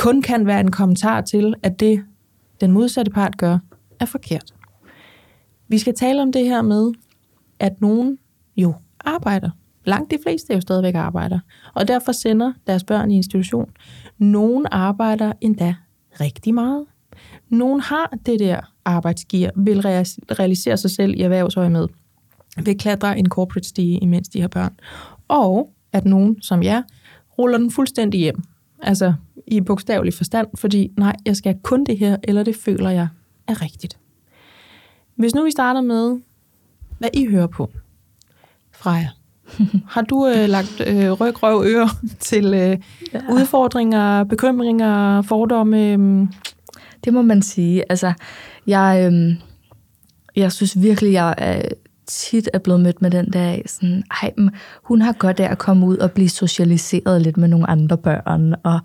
kun kan være en kommentar til, at det, den modsatte part gør, er forkert. Vi skal tale om det her med, at nogen jo arbejder. Langt de fleste er jo stadigvæk arbejder, og derfor sender deres børn i institution. Nogen arbejder endda rigtig meget. Nogen har det der arbejdsgear, vil realisere sig selv i erhvervsøje med, vil klatre en corporate stige, imens de har børn. Og at nogen, som jeg, ruller den fuldstændig hjem. Altså i bogstavelig forstand, fordi nej, jeg skal kun det her, eller det føler jeg er rigtigt. Hvis nu vi starter med, hvad I hører på, Freja. Har du øh, lagt øh, ryg, røv, øre til øh, ja. udfordringer, bekymringer, fordomme? Øh? Det må man sige. Altså, jeg, øh, jeg synes virkelig, jeg er tit er blevet mødt med den der, sådan, ej, hun har godt af at komme ud og blive socialiseret lidt med nogle andre børn, og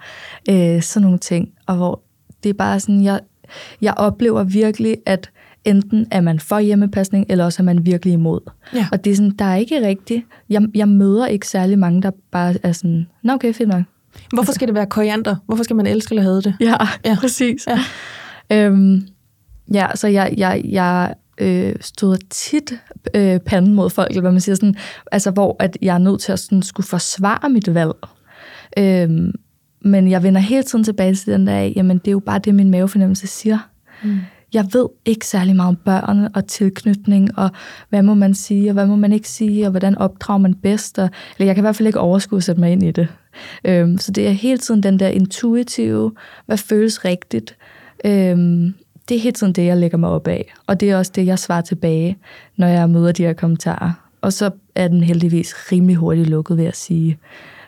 øh, sådan nogle ting. Og hvor det er bare sådan, jeg, jeg oplever virkelig, at enten er man for hjemmepasning, eller også er man virkelig imod. Ja. Og det er sådan, der er ikke rigtigt. Jeg, jeg møder ikke særlig mange, der bare er sådan, nå okay, fint nok. Hvorfor altså, skal det være koriander? Hvorfor skal man elske eller have det? Ja, ja. præcis. Ja. Øhm, ja, så jeg, jeg, jeg øh, stod tit øh, panden mod folk, eller hvad man siger, sådan, altså hvor at jeg er nødt til at sådan, skulle forsvare mit valg. Øhm, men jeg vender hele tiden tilbage til den der af, jamen det er jo bare det, min mavefornemmelse siger. Mm jeg ved ikke særlig meget om børn og tilknytning, og hvad må man sige, og hvad må man ikke sige, og hvordan opdrager man bedst. Og, eller jeg kan i hvert fald ikke overskue at sætte mig ind i det. Øhm, så det er hele tiden den der intuitive, hvad føles rigtigt. Øhm, det er helt tiden det, jeg lægger mig op af. Og det er også det, jeg svarer tilbage, når jeg møder de her kommentarer. Og så er den heldigvis rimelig hurtigt lukket ved at sige.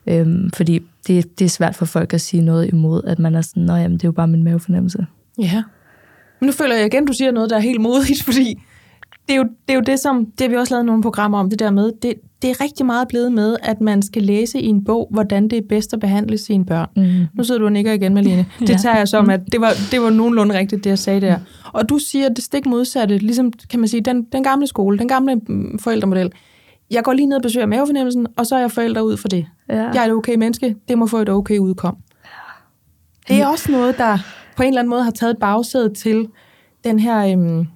Øhm, fordi det, det er svært for folk at sige noget imod, at man er sådan, nå jamen, det er jo bare min mavefornemmelse. Ja, men nu føler jeg igen, du siger noget, der er helt modigt, fordi det er jo det, er jo det som, det har vi også lavet nogle programmer om, det der med, det, det er rigtig meget blevet med, at man skal læse i en bog, hvordan det er bedst at behandle sine børn. Mm. Nu sidder du og nikker igen, Malene. Det ja. tager jeg som, at det var, det var nogenlunde rigtigt, det jeg sagde der. Og du siger det stik modsatte, ligesom kan man sige, den, den gamle skole, den gamle mm, forældremodel. Jeg går lige ned og besøger mavefornemmelsen, og så er jeg forælder ud for det. Ja. Jeg er et okay menneske, det må få et okay udkom. Det er også noget, der på en eller anden måde har taget bagsædet til den her, øhm,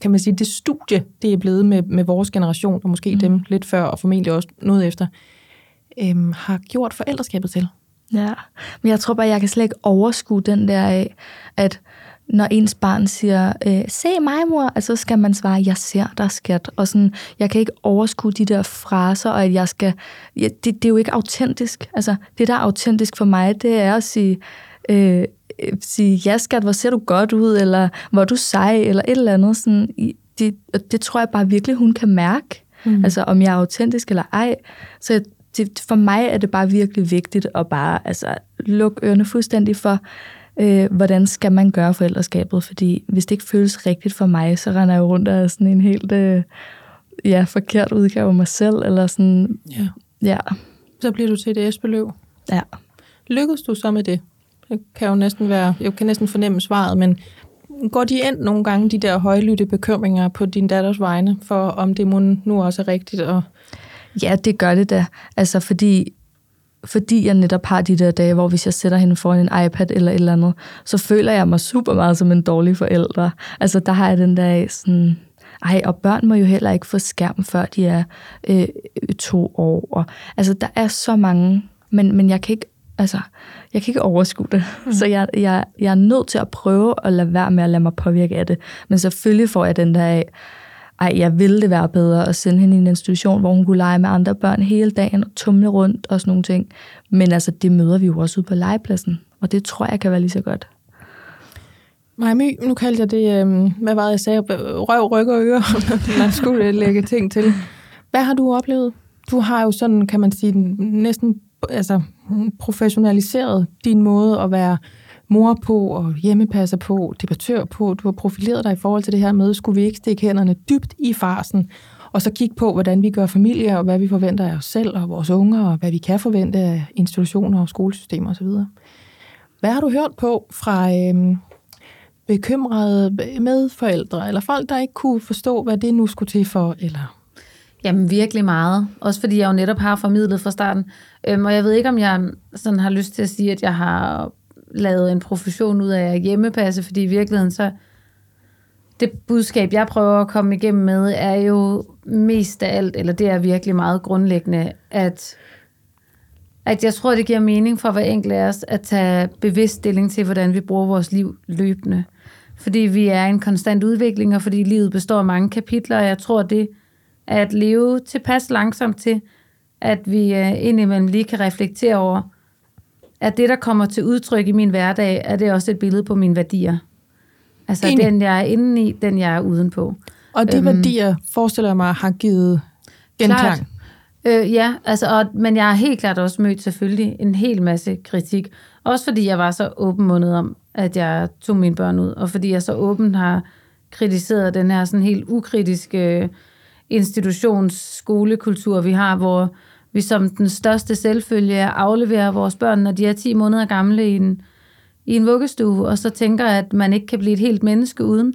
kan man sige, det studie, det er blevet med, med vores generation, og måske mm. dem lidt før, og formentlig også noget efter, øhm, har gjort forældreskabet til. Ja, men jeg tror bare, jeg kan slet ikke overskue den der af, at når ens barn siger, øh, se mig mor, altså skal man svare, jeg ser dig skat. Og sådan, jeg kan ikke overskue de der fraser, og at jeg skal, ja, det, det er jo ikke autentisk. Altså, det der er autentisk for mig, det er at sige, øh, sige, ja skat, hvor ser du godt ud, eller hvor er du sej, eller et eller andet. Sådan, det, det tror jeg bare virkelig, hun kan mærke. Mm. Altså, om jeg er autentisk eller ej. Så det, for mig er det bare virkelig vigtigt at bare altså, lukke ørerne fuldstændig for, øh, hvordan skal man gøre forældreskabet. Fordi hvis det ikke føles rigtigt for mig, så render jeg rundt af sådan en helt øh, ja, forkert udgave af mig selv. Eller sådan, ja. ja. Så bliver du til et æsbeløv. Ja. Lykkedes du så med det? Jeg kan jo næsten være, jeg kan næsten fornemme svaret, men går de ind nogle gange, de der højlytte bekymringer på din datters vegne, for om det nu også er rigtigt? Og... Ja, det gør det da. Altså, fordi fordi jeg netop har de der dage, hvor hvis jeg sætter hende foran en iPad eller et eller andet, så føler jeg mig super meget som en dårlig forælder. Altså der har jeg den der sådan, ej, og børn må jo heller ikke få skærm, før de er øh, to år. Og, altså der er så mange, men, men jeg kan ikke altså, jeg kan ikke overskue det. Mm. Så jeg, jeg, jeg er nødt til at prøve at lade være med at lade mig påvirke af det. Men selvfølgelig får jeg den der af, ej, jeg ville det være bedre at sende hende i en institution, hvor hun kunne lege med andre børn hele dagen og tumle rundt og sådan nogle ting. Men altså, det møder vi jo også ude på legepladsen, og det tror jeg kan være lige så godt. Maja My, nu kaldte jeg det, øh, hvad var det, jeg sagde, røv, ryg og øre, man skulle lægge ting til. Hvad har du oplevet? Du har jo sådan, kan man sige, næsten altså, professionaliseret din måde at være mor på og hjemmepasser på, debattør på. Du har profileret dig i forhold til det her med, skulle vi ikke stikke hænderne dybt i farsen, og så kigge på, hvordan vi gør familie, og hvad vi forventer af os selv og vores unger, og hvad vi kan forvente af institutioner og skolesystemer osv. Hvad har du hørt på fra øhm, bekymrede medforældre, eller folk, der ikke kunne forstå, hvad det nu skulle til for, eller Jamen virkelig meget. Også fordi jeg jo netop har formidlet fra starten. Øhm, og jeg ved ikke, om jeg sådan har lyst til at sige, at jeg har lavet en profession ud af at hjemmepasse, fordi i virkeligheden så det budskab, jeg prøver at komme igennem med, er jo mest af alt, eller det er virkelig meget grundlæggende, at, at jeg tror, det giver mening for hver enkelt af os at tage bevidst stilling til, hvordan vi bruger vores liv løbende. Fordi vi er i en konstant udvikling, og fordi livet består af mange kapitler, og jeg tror, det at leve tilpas langsomt til, at vi uh, indimellem lige kan reflektere over, at det, der kommer til udtryk i min hverdag, er det også et billede på mine værdier. Altså Enig. den, jeg er inde i, den, jeg er udenpå. Og de øhm, værdier, forestiller jeg mig, har givet genklang. Øh, ja, altså, og, men jeg har helt klart også mødt selvfølgelig en hel masse kritik. Også fordi jeg var så åbenmundet om, at jeg tog mine børn ud, og fordi jeg så åbent har kritiseret den her sådan helt ukritiske institutionsskolekultur, vi har, hvor vi som den største selvfølge afleverer vores børn, når de er 10 måneder gamle i en, i en vuggestue, og så tænker, at man ikke kan blive et helt menneske uden.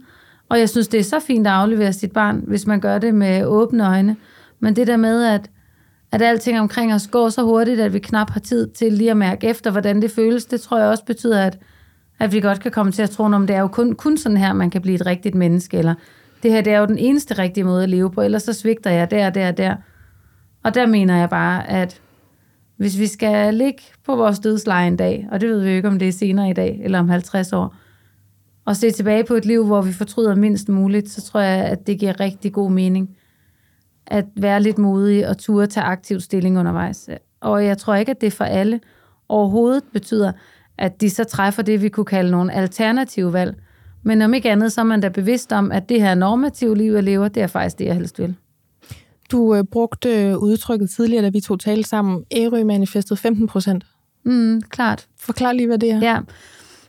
Og jeg synes, det er så fint at aflevere sit barn, hvis man gør det med åbne øjne. Men det der med, at, at alting omkring os går så hurtigt, at vi knap har tid til lige at mærke efter, hvordan det føles, det tror jeg også betyder, at, at vi godt kan komme til at tro, om det er jo kun, kun sådan her, man kan blive et rigtigt menneske, eller det her det er jo den eneste rigtige måde at leve på, ellers så svigter jeg der, der, der. Og der mener jeg bare, at hvis vi skal ligge på vores dødsleje en dag, og det ved vi jo ikke, om det er senere i dag, eller om 50 år, og se tilbage på et liv, hvor vi fortryder mindst muligt, så tror jeg, at det giver rigtig god mening at være lidt modig og ture tage aktiv stilling undervejs. Og jeg tror ikke, at det for alle overhovedet betyder, at de så træffer det, vi kunne kalde nogle alternative valg. Men om ikke andet, så er man da bevidst om, at det her normative liv, jeg lever, det er faktisk det, jeg helst vil. Du øh, brugte øh, udtrykket tidligere, da vi to talte sammen, Ærø-manifestet 15 procent. Mm, klart. Forklar lige, hvad det er. Ja.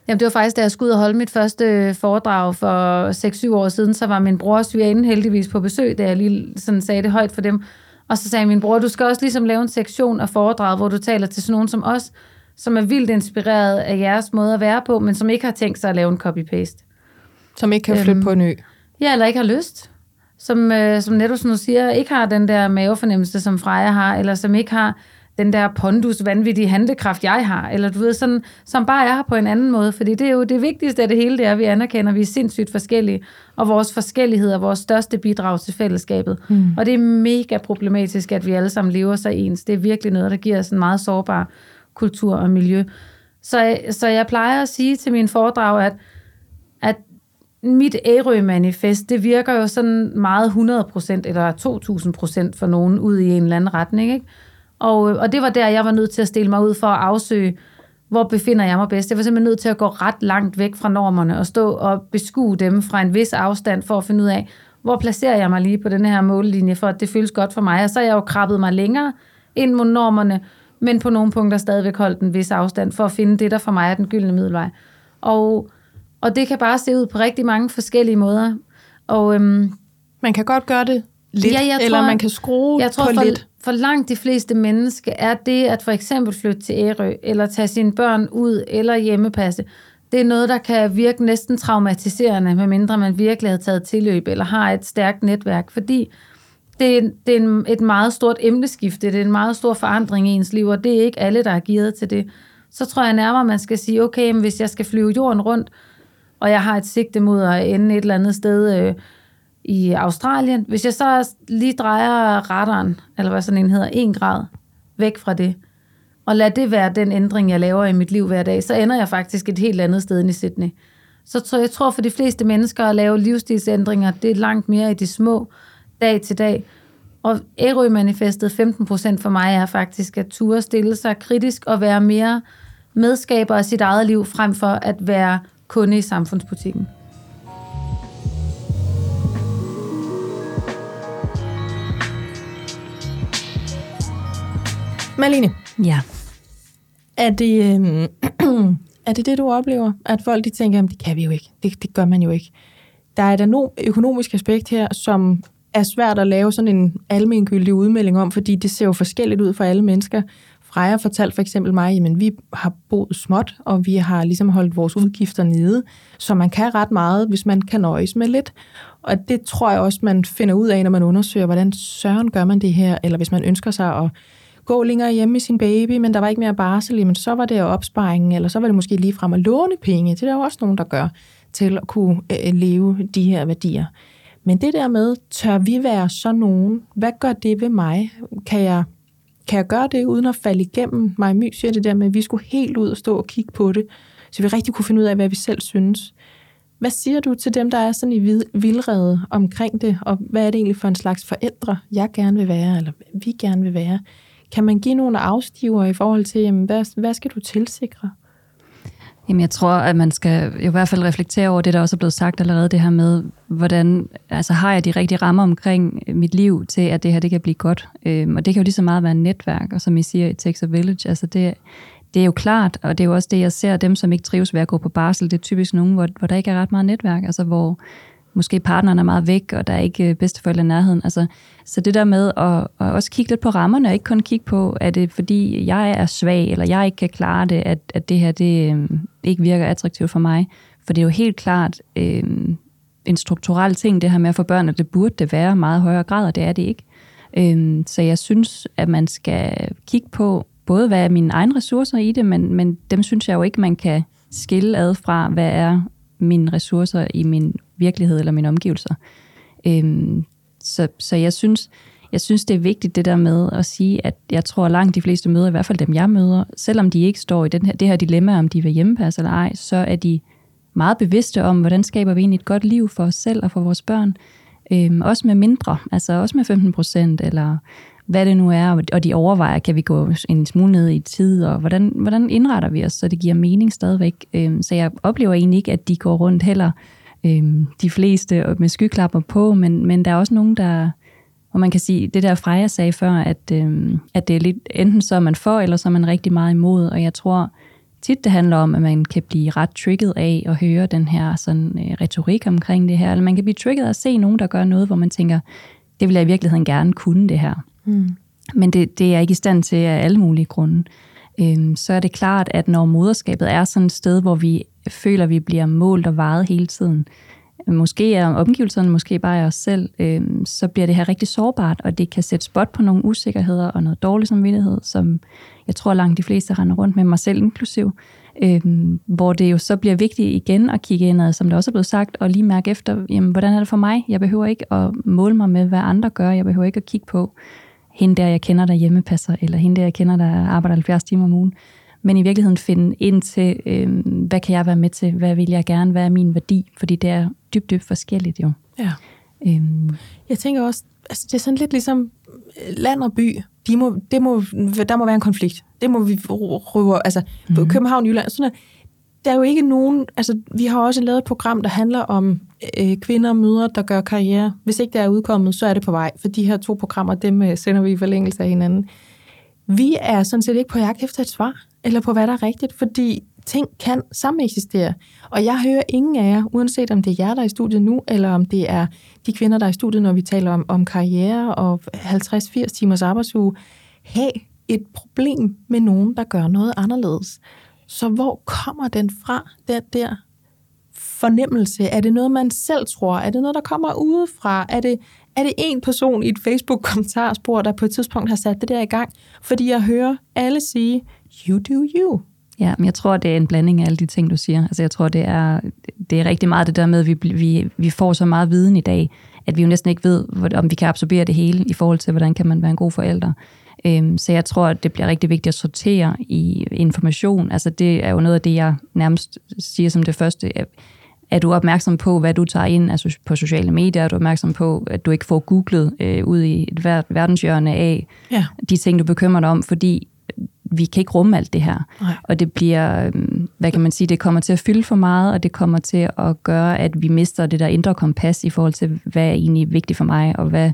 Jamen, det var faktisk, da jeg skulle ud og holde mit første øh, foredrag for 6-7 år siden, så var min bror og svigerinde heldigvis på besøg, da jeg lige sådan sagde det højt for dem. Og så sagde min bror, du skal også ligesom lave en sektion af foredraget, hvor du taler til sådan nogen som os, som er vildt inspireret af jeres måde at være på, men som ikke har tænkt sig at lave en copy-paste. Som ikke kan flytte øhm, på en ø. Ja, eller ikke har lyst. Som, øh, som netop som du siger, ikke har den der mavefornemmelse, som Freja har, eller som ikke har den der pondus, vanvittige handlekraft, jeg har, eller du ved, sådan, som bare er her på en anden måde, fordi det er jo det vigtigste af det hele, det er, at vi anerkender, at vi er sindssygt forskellige, og vores forskellighed er vores største bidrag til fællesskabet. Mm. Og det er mega problematisk, at vi alle sammen lever så ens. Det er virkelig noget, der giver os en meget sårbar kultur og miljø. Så, så jeg plejer at sige til mine foredrag, at, at mit Ærø-manifest, det virker jo sådan meget 100% eller 2000% for nogen ud i en eller anden retning. Ikke? Og, øh, og det var der, jeg var nødt til at stille mig ud for at afsøge, hvor befinder jeg mig bedst. Jeg var simpelthen nødt til at gå ret langt væk fra normerne og stå og beskue dem fra en vis afstand for at finde ud af, hvor placerer jeg mig lige på den her mållinje, for at det føles godt for mig. Og så har jeg jo krabbet mig længere ind mod normerne, men på nogle punkter stadigvæk holdt en vis afstand for at finde det, der for mig er den gyldne middelvej. Og og det kan bare se ud på rigtig mange forskellige måder. Og, øhm, man kan godt gøre det lidt, ja, jeg eller tror, man kan skrue jeg tror, på for, lidt. For langt de fleste mennesker er det at for eksempel flytte til Ærø, eller tage sine børn ud, eller hjemmepasse, det er noget, der kan virke næsten traumatiserende, medmindre man virkelig har taget tilløb, eller har et stærkt netværk, fordi det, er, det er en, et meget stort emneskifte, det er en meget stor forandring i ens liv, og det er ikke alle, der er givet til det. Så tror jeg nærmere, man skal sige, okay, men hvis jeg skal flyve jorden rundt, og jeg har et sigte mod at ende et eller andet sted øh, i Australien, hvis jeg så lige drejer radaren, eller hvad sådan en hedder, en grad væk fra det, og lad det være den ændring, jeg laver i mit liv hver dag, så ender jeg faktisk et helt andet sted end i Sydney. Så tror jeg tror for de fleste mennesker at lave livsstilsændringer, det er langt mere i de små, dag til dag. Og Ærø-manifestet 15% for mig er faktisk at ture stille sig kritisk og være mere medskaber af sit eget liv, frem for at være kunde i samfundsbutikken. Malene, Ja. er det, øh, er det det, du oplever? At folk de tænker, at det kan vi jo ikke. Det, det gør man jo ikke. Der er der no økonomisk aspekt her, som er svært at lave sådan en almengyldig udmelding om, fordi det ser jo forskelligt ud for alle mennesker. Freja fortalte for eksempel mig, at vi har boet småt, og vi har ligesom holdt vores udgifter nede, så man kan ret meget, hvis man kan nøjes med lidt. Og det tror jeg også, man finder ud af, når man undersøger, hvordan søren gør man det her, eller hvis man ønsker sig at gå længere hjemme med sin baby, men der var ikke mere barsel, men så var det opsparingen, eller så var det måske lige frem at låne penge. Det er der jo også nogen, der gør til at kunne øh, leve de her værdier. Men det der med, tør vi være så nogen? Hvad gør det ved mig? Kan jeg, kan jeg gøre det uden at falde igennem mig? My siger det der med, at vi skulle helt ud og stå og kigge på det, så vi rigtig kunne finde ud af, hvad vi selv synes. Hvad siger du til dem, der er sådan i vildrede omkring det, og hvad er det egentlig for en slags forældre, jeg gerne vil være, eller vi gerne vil være? Kan man give nogle afstiver i forhold til, jamen, hvad, hvad skal du tilsikre? Jamen, jeg tror, at man skal i hvert fald reflektere over det, der også er blevet sagt allerede, det her med, hvordan, altså har jeg de rigtige rammer omkring mit liv til, at det her det kan blive godt. Øhm, og det kan jo lige så meget være et netværk, og som I siger, it takes a village. Altså det, det er jo klart, og det er jo også det, jeg ser, dem, som ikke trives ved at gå på barsel, det er typisk nogen, hvor, hvor der ikke er ret meget netværk, altså hvor måske partneren er meget væk, og der er ikke øh, bedsteforældre i nærheden. Altså, så det der med at, at også kigge lidt på rammerne, og ikke kun kigge på, er det fordi jeg er svag, eller jeg ikke kan klare det, at, at det her det, øh, ikke virker attraktivt for mig. For det er jo helt klart øh, en strukturel ting, det her med at få børn, og det burde det være meget højere grad, og det er det ikke. Øh, så jeg synes, at man skal kigge på, både hvad er mine egne ressourcer i det, men, men dem synes jeg jo ikke, man kan skille ad fra, hvad er mine ressourcer i min virkelighed eller mine omgivelser. Øhm, så, så jeg synes, jeg synes, det er vigtigt det der med at sige, at jeg tror, at langt de fleste møder, i hvert fald dem jeg møder, selvom de ikke står i den her, det her dilemma, om de vil hjemmepasse eller ej, så er de meget bevidste om, hvordan skaber vi egentlig et godt liv for os selv og for vores børn. Øhm, også med mindre, altså også med 15 procent, eller hvad det nu er, og de overvejer, kan vi gå en smule ned i tid, og hvordan, hvordan indretter vi os, så det giver mening stadigvæk. Øhm, så jeg oplever egentlig ikke, at de går rundt heller øhm, de fleste med skyklapper på, men, men der er også nogen, der, hvor man kan sige, det der Freja sagde før, at, øhm, at det er lidt, enten så er man for, eller så er man rigtig meget imod, og jeg tror tit det handler om, at man kan blive ret trigget af at høre den her sådan, øh, retorik omkring det her, eller man kan blive trigget af at se nogen, der gør noget, hvor man tænker, det vil jeg i virkeligheden gerne kunne det her. Mm. Men det, det er jeg ikke i stand til af alle mulige grunde. Øhm, så er det klart, at når moderskabet er sådan et sted, hvor vi føler, vi bliver målt og vejet hele tiden, måske er omgivelserne, måske bare er os selv, øh, så bliver det her rigtig sårbart, og det kan sætte spot på nogle usikkerheder og noget dårlig samvittighed, som jeg tror langt de fleste render rundt med mig selv inklusiv, øh, hvor det jo så bliver vigtigt igen at kigge indad, som det også er blevet sagt, og lige mærke efter, jamen, hvordan er det for mig? Jeg behøver ikke at måle mig med, hvad andre gør. Jeg behøver ikke at kigge på, hende der, jeg kender, der hjemmepasser, eller hende der, jeg kender, der arbejder 70 timer om ugen. Men i virkeligheden finde ind til, øh, hvad kan jeg være med til? Hvad vil jeg gerne? Hvad er min værdi? Fordi det er dybt, dybt forskelligt jo. Ja. Øhm. Jeg tænker også, altså det er sådan lidt ligesom øh, land og by. De må, det må, der må være en konflikt. Det må vi røve, altså mm. København, Jylland, sådan noget der er jo ikke nogen, altså vi har også lavet et program, der handler om øh, kvinder og mødre, der gør karriere. Hvis ikke det er udkommet, så er det på vej, for de her to programmer, dem øh, sender vi i forlængelse af hinanden. Vi er sådan set ikke på jagt efter et svar, eller på hvad der er rigtigt, fordi ting kan sammen eksistere. Og jeg hører ingen af jer, uanset om det er jer, der er i studiet nu, eller om det er de kvinder, der er i studiet, når vi taler om, om karriere og 50-80 timers arbejdsuge, have et problem med nogen, der gør noget anderledes. Så hvor kommer den fra, den der fornemmelse? Er det noget, man selv tror? Er det noget, der kommer udefra? Er det, er det en person i et Facebook-kommentarspor, der på et tidspunkt har sat det der i gang? Fordi jeg hører alle sige, you do you. Ja, men jeg tror, det er en blanding af alle de ting, du siger. Altså, jeg tror, det er, det er rigtig meget det der med, at vi, vi, vi får så meget viden i dag, at vi jo næsten ikke ved, om vi kan absorbere det hele i forhold til, hvordan kan man være en god forælder. Øhm, så jeg tror, det bliver rigtig vigtigt at sortere i information. Altså, det er jo noget af det, jeg nærmest siger som det første. Er du opmærksom på, hvad du tager ind altså på sociale medier? Er du opmærksom på, at du ikke får googlet øh, ud i et verdenshjørne af ja. de ting, du bekymrer dig om? Fordi vi kan ikke rumme alt det her. Nej. Og det bliver, øhm, hvad kan man sige, det kommer til at fylde for meget, og det kommer til at gøre, at vi mister det der indre kompas i forhold til, hvad er egentlig vigtigt for mig, og hvad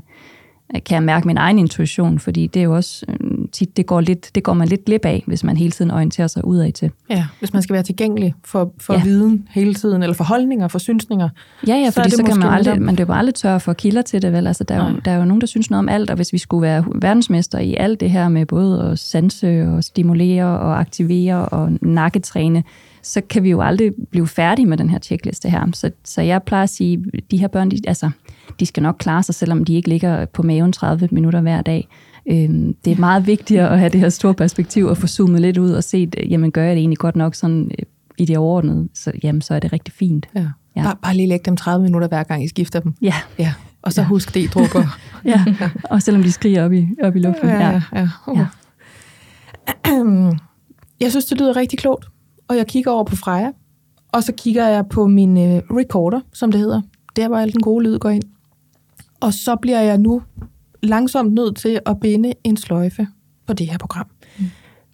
kan jeg mærke min egen intuition, fordi det er jo også øhm, tit, det går, lidt, det går man lidt glip af, hvis man hele tiden orienterer sig udad til. Ja, hvis man skal være tilgængelig for, for ja. viden hele tiden, eller for holdninger, for synsninger. Ja, ja, fordi så, så kan man aldrig, man jo aldrig tørre for kilder til det, vel? Altså, der, er jo, der er jo nogen, der synes noget om alt, og hvis vi skulle være verdensmester i alt det her med både at sanse og stimulere og aktivere og nakketræne, så kan vi jo aldrig blive færdige med den her checkliste her. Så, så jeg plejer at sige, at de her børn, de, altså, de skal nok klare sig, selvom de ikke ligger på maven 30 minutter hver dag. Øhm, det er meget vigtigt at have det her store perspektiv og få zoomet lidt ud og set, jamen gør jeg det egentlig godt nok sådan øh, i det overordnede, så, jamen, så er det rigtig fint. Ja. Ja. Bare, bare lige lægge dem 30 minutter hver gang, I skifter dem. Ja. ja. Og så ja. husk det, drupper. ja, og selvom de skriger op i, op i luften. Ja, ja, ja. Uh. ja. Jeg synes, det lyder rigtig klogt, og jeg kigger over på Freja, og så kigger jeg på min uh, recorder, som det hedder, der hvor al den gode lyd går ind. Og så bliver jeg nu langsomt nødt til at binde en sløjfe på det her program. Mm.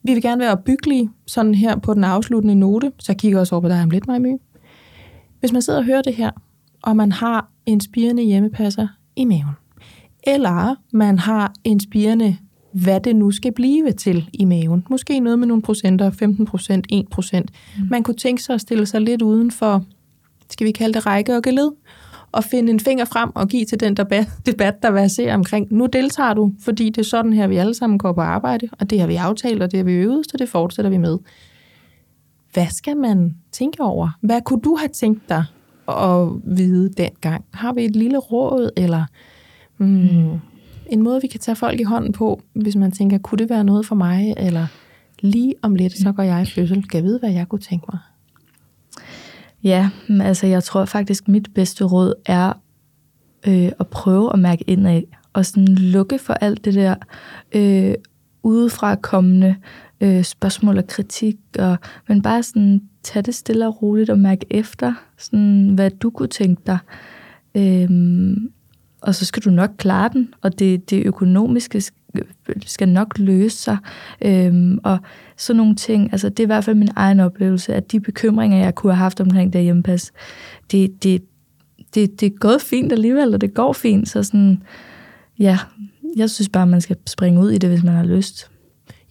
Vi vil gerne være opbyggelige, sådan her på den afsluttende note, så jeg kigger også over på dig om lidt, Majmy. Hvis man sidder og hører det her, og man har en spirende hjemmepasser i maven, eller man har en spirende, hvad det nu skal blive til i maven, måske noget med nogle procenter, 15 procent, 1 procent. Mm. Man kunne tænke sig at stille sig lidt uden for, skal vi kalde det række og geled, og finde en finger frem og give til den debat, der verserer omkring, nu deltager du, fordi det er sådan her, vi alle sammen går på arbejde, og det har vi aftalt, og det har vi øvet, så det fortsætter vi med. Hvad skal man tænke over? Hvad kunne du have tænkt dig at vide dengang? Har vi et lille råd, eller mm, en måde, vi kan tage folk i hånden på, hvis man tænker, kunne det være noget for mig, eller lige om lidt, så går jeg i fødsel. Kan jeg vide, hvad jeg kunne tænke mig? Ja, altså jeg tror faktisk, mit bedste råd er øh, at prøve at mærke indad, og sådan lukke for alt det der øh, udefra kommende øh, spørgsmål og kritik, og, men bare sådan tage det stille og roligt og mærke efter, sådan, hvad du kunne tænke dig. Øh, og så skal du nok klare den, og det, det økonomiske skal nok løse sig. Øhm, og sådan nogle ting, altså det er i hvert fald min egen oplevelse, at de bekymringer, jeg kunne have haft omkring det hjemmepas, det, det, det, det er gået fint alligevel, og det går fint, så sådan, ja, jeg synes bare, man skal springe ud i det, hvis man har lyst.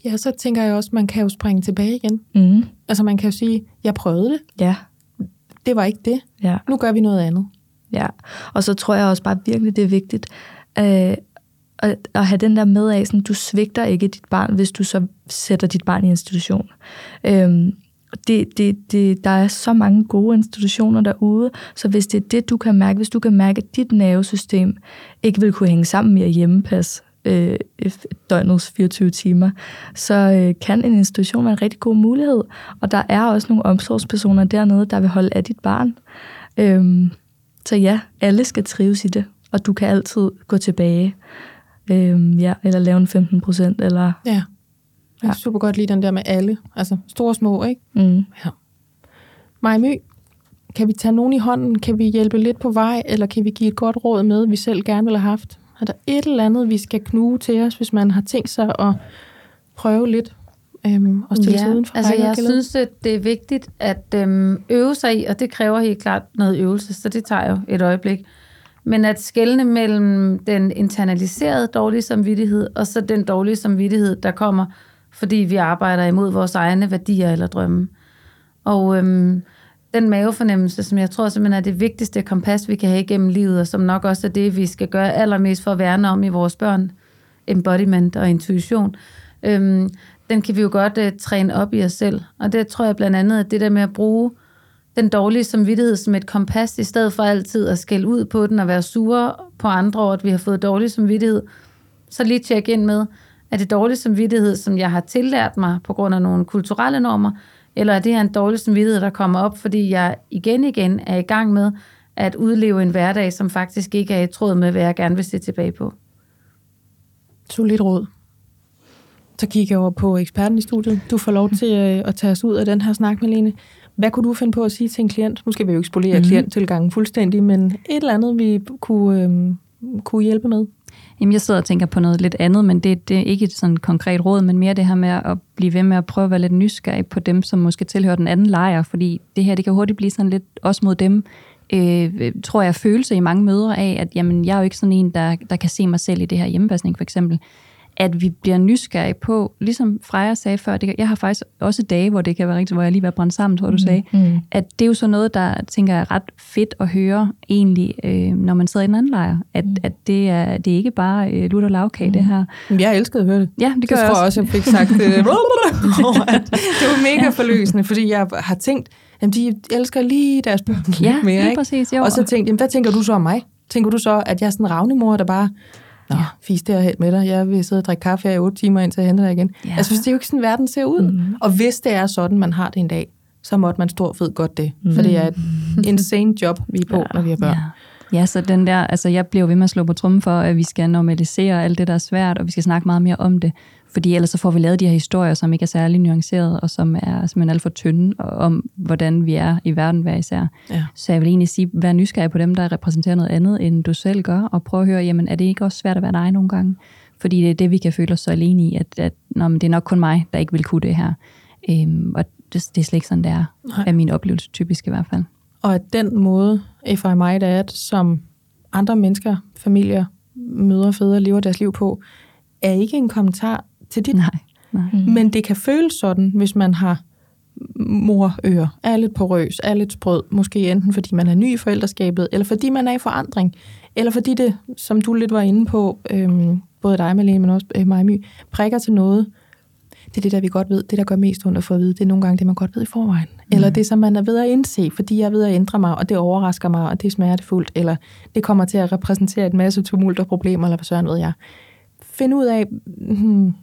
Ja, så tænker jeg også, man kan jo springe tilbage igen. Mm. Altså man kan jo sige, jeg prøvede det. Ja. Det var ikke det. Ja. Nu gør vi noget andet. Ja, og så tror jeg også bare virkelig, det er vigtigt, øh, at, at have den der med af, sådan, du svigter ikke dit barn, hvis du så sætter dit barn i institution. Øhm, det, det, det, der er så mange gode institutioner derude, så hvis det er det, du kan mærke, hvis du kan mærke, at dit nervesystem ikke vil kunne hænge sammen med at hjemmepasse øh, døgnets 24 timer, så øh, kan en institution være en rigtig god mulighed. Og der er også nogle omsorgspersoner dernede, der vil holde af dit barn. Øhm, så ja, alle skal trives i det, og du kan altid gå tilbage. Øhm, ja, eller lave en 15 procent, eller... Ja. Jeg ja. super godt lide den der med alle. Altså store og små, ikke? Mm. Ja. Maja kan vi tage nogen i hånden? Kan vi hjælpe lidt på vej? Eller kan vi give et godt råd med, vi selv gerne vil have haft? Er der et eller andet, vi skal knuge til os, hvis man har tænkt sig at prøve lidt øhm, og stille ja, sig uden for altså jeg synes, at det er vigtigt at øhm, øve sig i, og det kræver helt klart noget øvelse, så det tager jo et øjeblik. Men at skelne mellem den internaliserede dårlige samvittighed, og så den dårlige samvittighed, der kommer, fordi vi arbejder imod vores egne værdier eller drømme. Og øhm, den mavefornemmelse, som jeg tror simpelthen er det vigtigste kompas, vi kan have igennem livet, og som nok også er det, vi skal gøre allermest for at værne om i vores børn, embodiment og intuition, øhm, den kan vi jo godt øh, træne op i os selv. Og det tror jeg blandt andet, at det der med at bruge den dårlige samvittighed som et kompas, i stedet for altid at skælde ud på den og være sure på andre over, at vi har fået dårlig samvittighed, så lige tjekke ind med, er det dårlig samvittighed, som jeg har tillært mig på grund af nogle kulturelle normer, eller er det her en dårlig samvittighed, der kommer op, fordi jeg igen igen er i gang med at udleve en hverdag, som faktisk ikke er i tråd med, hvad jeg gerne vil se tilbage på. Solidt råd. Så kigger jeg over på eksperten i studiet. Du får lov til øh, at tage os ud af den her snak, Malene. Hvad kunne du finde på at sige til en klient? Nu skal vi jo ikke spolere mm-hmm. klienttilgangen fuldstændig, men et eller andet, vi kunne, øh, kunne hjælpe med. Jamen, jeg sidder og tænker på noget lidt andet, men det, det er ikke et sådan konkret råd, men mere det her med at blive ved med at prøve at være lidt nysgerrig på dem, som måske tilhører den anden lejr, fordi det her, det kan hurtigt blive sådan lidt også mod dem, øh, tror jeg, følelse i mange mødre af, at jamen, jeg er jo ikke sådan en, der, der kan se mig selv i det her hjemmepasning for eksempel at vi bliver nysgerrige på, ligesom Freja sagde før, det, jeg har faktisk også dage, hvor det kan være rigtigt, hvor jeg lige var brændt sammen, tror du mm. sagde, mm. at det er jo så noget, der tænker jeg er ret fedt at høre egentlig, øh, når man sidder i en anden lejr, at, mm. at det, er, det er ikke bare øh, lutter lavkage, mm. det her. Jeg elskede at høre det. Ja, det gør jeg, jeg tror også. jeg fik sagt det. det var mega forløsende, fordi jeg har tænkt, at de elsker lige deres børn ja, mere. lige ikke? præcis. Jo. Og så tænkte jeg, hvad tænker du så om mig? Tænker du så, at jeg er sådan en ravnemor, der bare Nå, ja. fisk det helt med dig. Jeg vil sidde og drikke kaffe her i otte timer, indtil jeg henter dig igen. Ja. Altså, det er jo ikke sådan, verden ser ud. Mm. Og hvis det er sådan, man har det en dag, så måtte man stor fed godt det. Mm. For det er et insane job, vi er på, ja. når vi har børn. Ja. Ja, så den der, altså jeg bliver ved med at slå på trummen for, at vi skal normalisere alt det, der er svært, og vi skal snakke meget mere om det. Fordi ellers så får vi lavet de her historier, som ikke er særlig nuancerede, og som er simpelthen alt for tynde, om hvordan vi er i verden hver især. Ja. Så jeg vil egentlig sige, vær nysgerrig på dem, der repræsenterer noget andet, end du selv gør, og prøv at høre, jamen er det ikke også svært at være dig nogle gange? Fordi det er det, vi kan føle os så alene i, at, at nå, men det er nok kun mig, der ikke vil kunne det her. Øhm, og det, det er slet ikke sådan, det er, Nej. er min oplevelse typisk i hvert fald. Og at den måde, if I might add, som andre mennesker, familier, mødre, fædre lever deres liv på, er ikke en kommentar til dit. Nej, nej. Mm. Men det kan føles sådan, hvis man har morører, er lidt porøs, er lidt sprød, måske enten fordi man er ny i forældreskabet, eller fordi man er i forandring, eller fordi det, som du lidt var inde på, øhm, både dig, Malene, men også øh, mig, My, prikker til noget. Det er det, der vi godt ved, det der gør mest ondt at få at vide, det er nogle gange det, man godt ved i forvejen. Mm. Eller det, som man er ved at indse, fordi jeg er ved at ændre mig, og det overrasker mig, og det er smertefuldt, eller det kommer til at repræsentere et masse tumult og problemer, eller hvad søren ved jeg. Find ud af, hmm,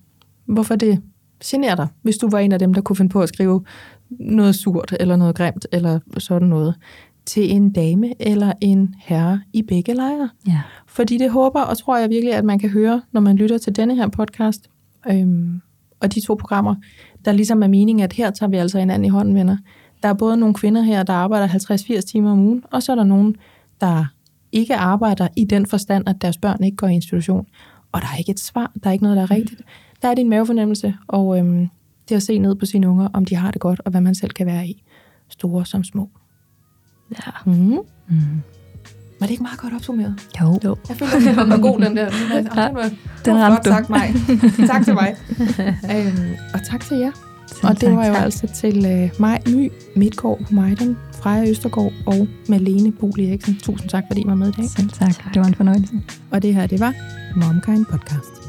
hvorfor det generer dig, hvis du var en af dem, der kunne finde på at skrive noget surt, eller noget grimt, eller sådan noget, til en dame eller en herre i begge lejre. Ja. Fordi det håber og tror jeg virkelig, at man kan høre, når man lytter til denne her podcast, øhm, og de to programmer, der ligesom er meningen, at her tager vi altså hinanden i hånden, venner. Der er både nogle kvinder her, der arbejder 50-80 timer om ugen, og så er der nogen, der ikke arbejder i den forstand, at deres børn ikke går i institution. Og der er ikke et svar, der er ikke noget, der er rigtigt der er din mavefornemmelse, og øhm, det at se ned på sine unger, om de har det godt, og hvad man selv kan være i. Store som små. Ja. Mm. Mm. Var det ikke meget godt opsummeret? Jo. jo. Jeg føler, at den var god, den der. Den, ja, den var, den ramte du. Sagt mig. tak til mig. øhm, og tak til jer. Selv og det var jo tak. altså til øh, mig, My Midtgaard Meiden, Freja Østergaard og Malene Boli Eriksen. Tusind tak, fordi I var med i dag. Selv tak. Det var en fornøjelse. Og det her, det var Momkind Podcast.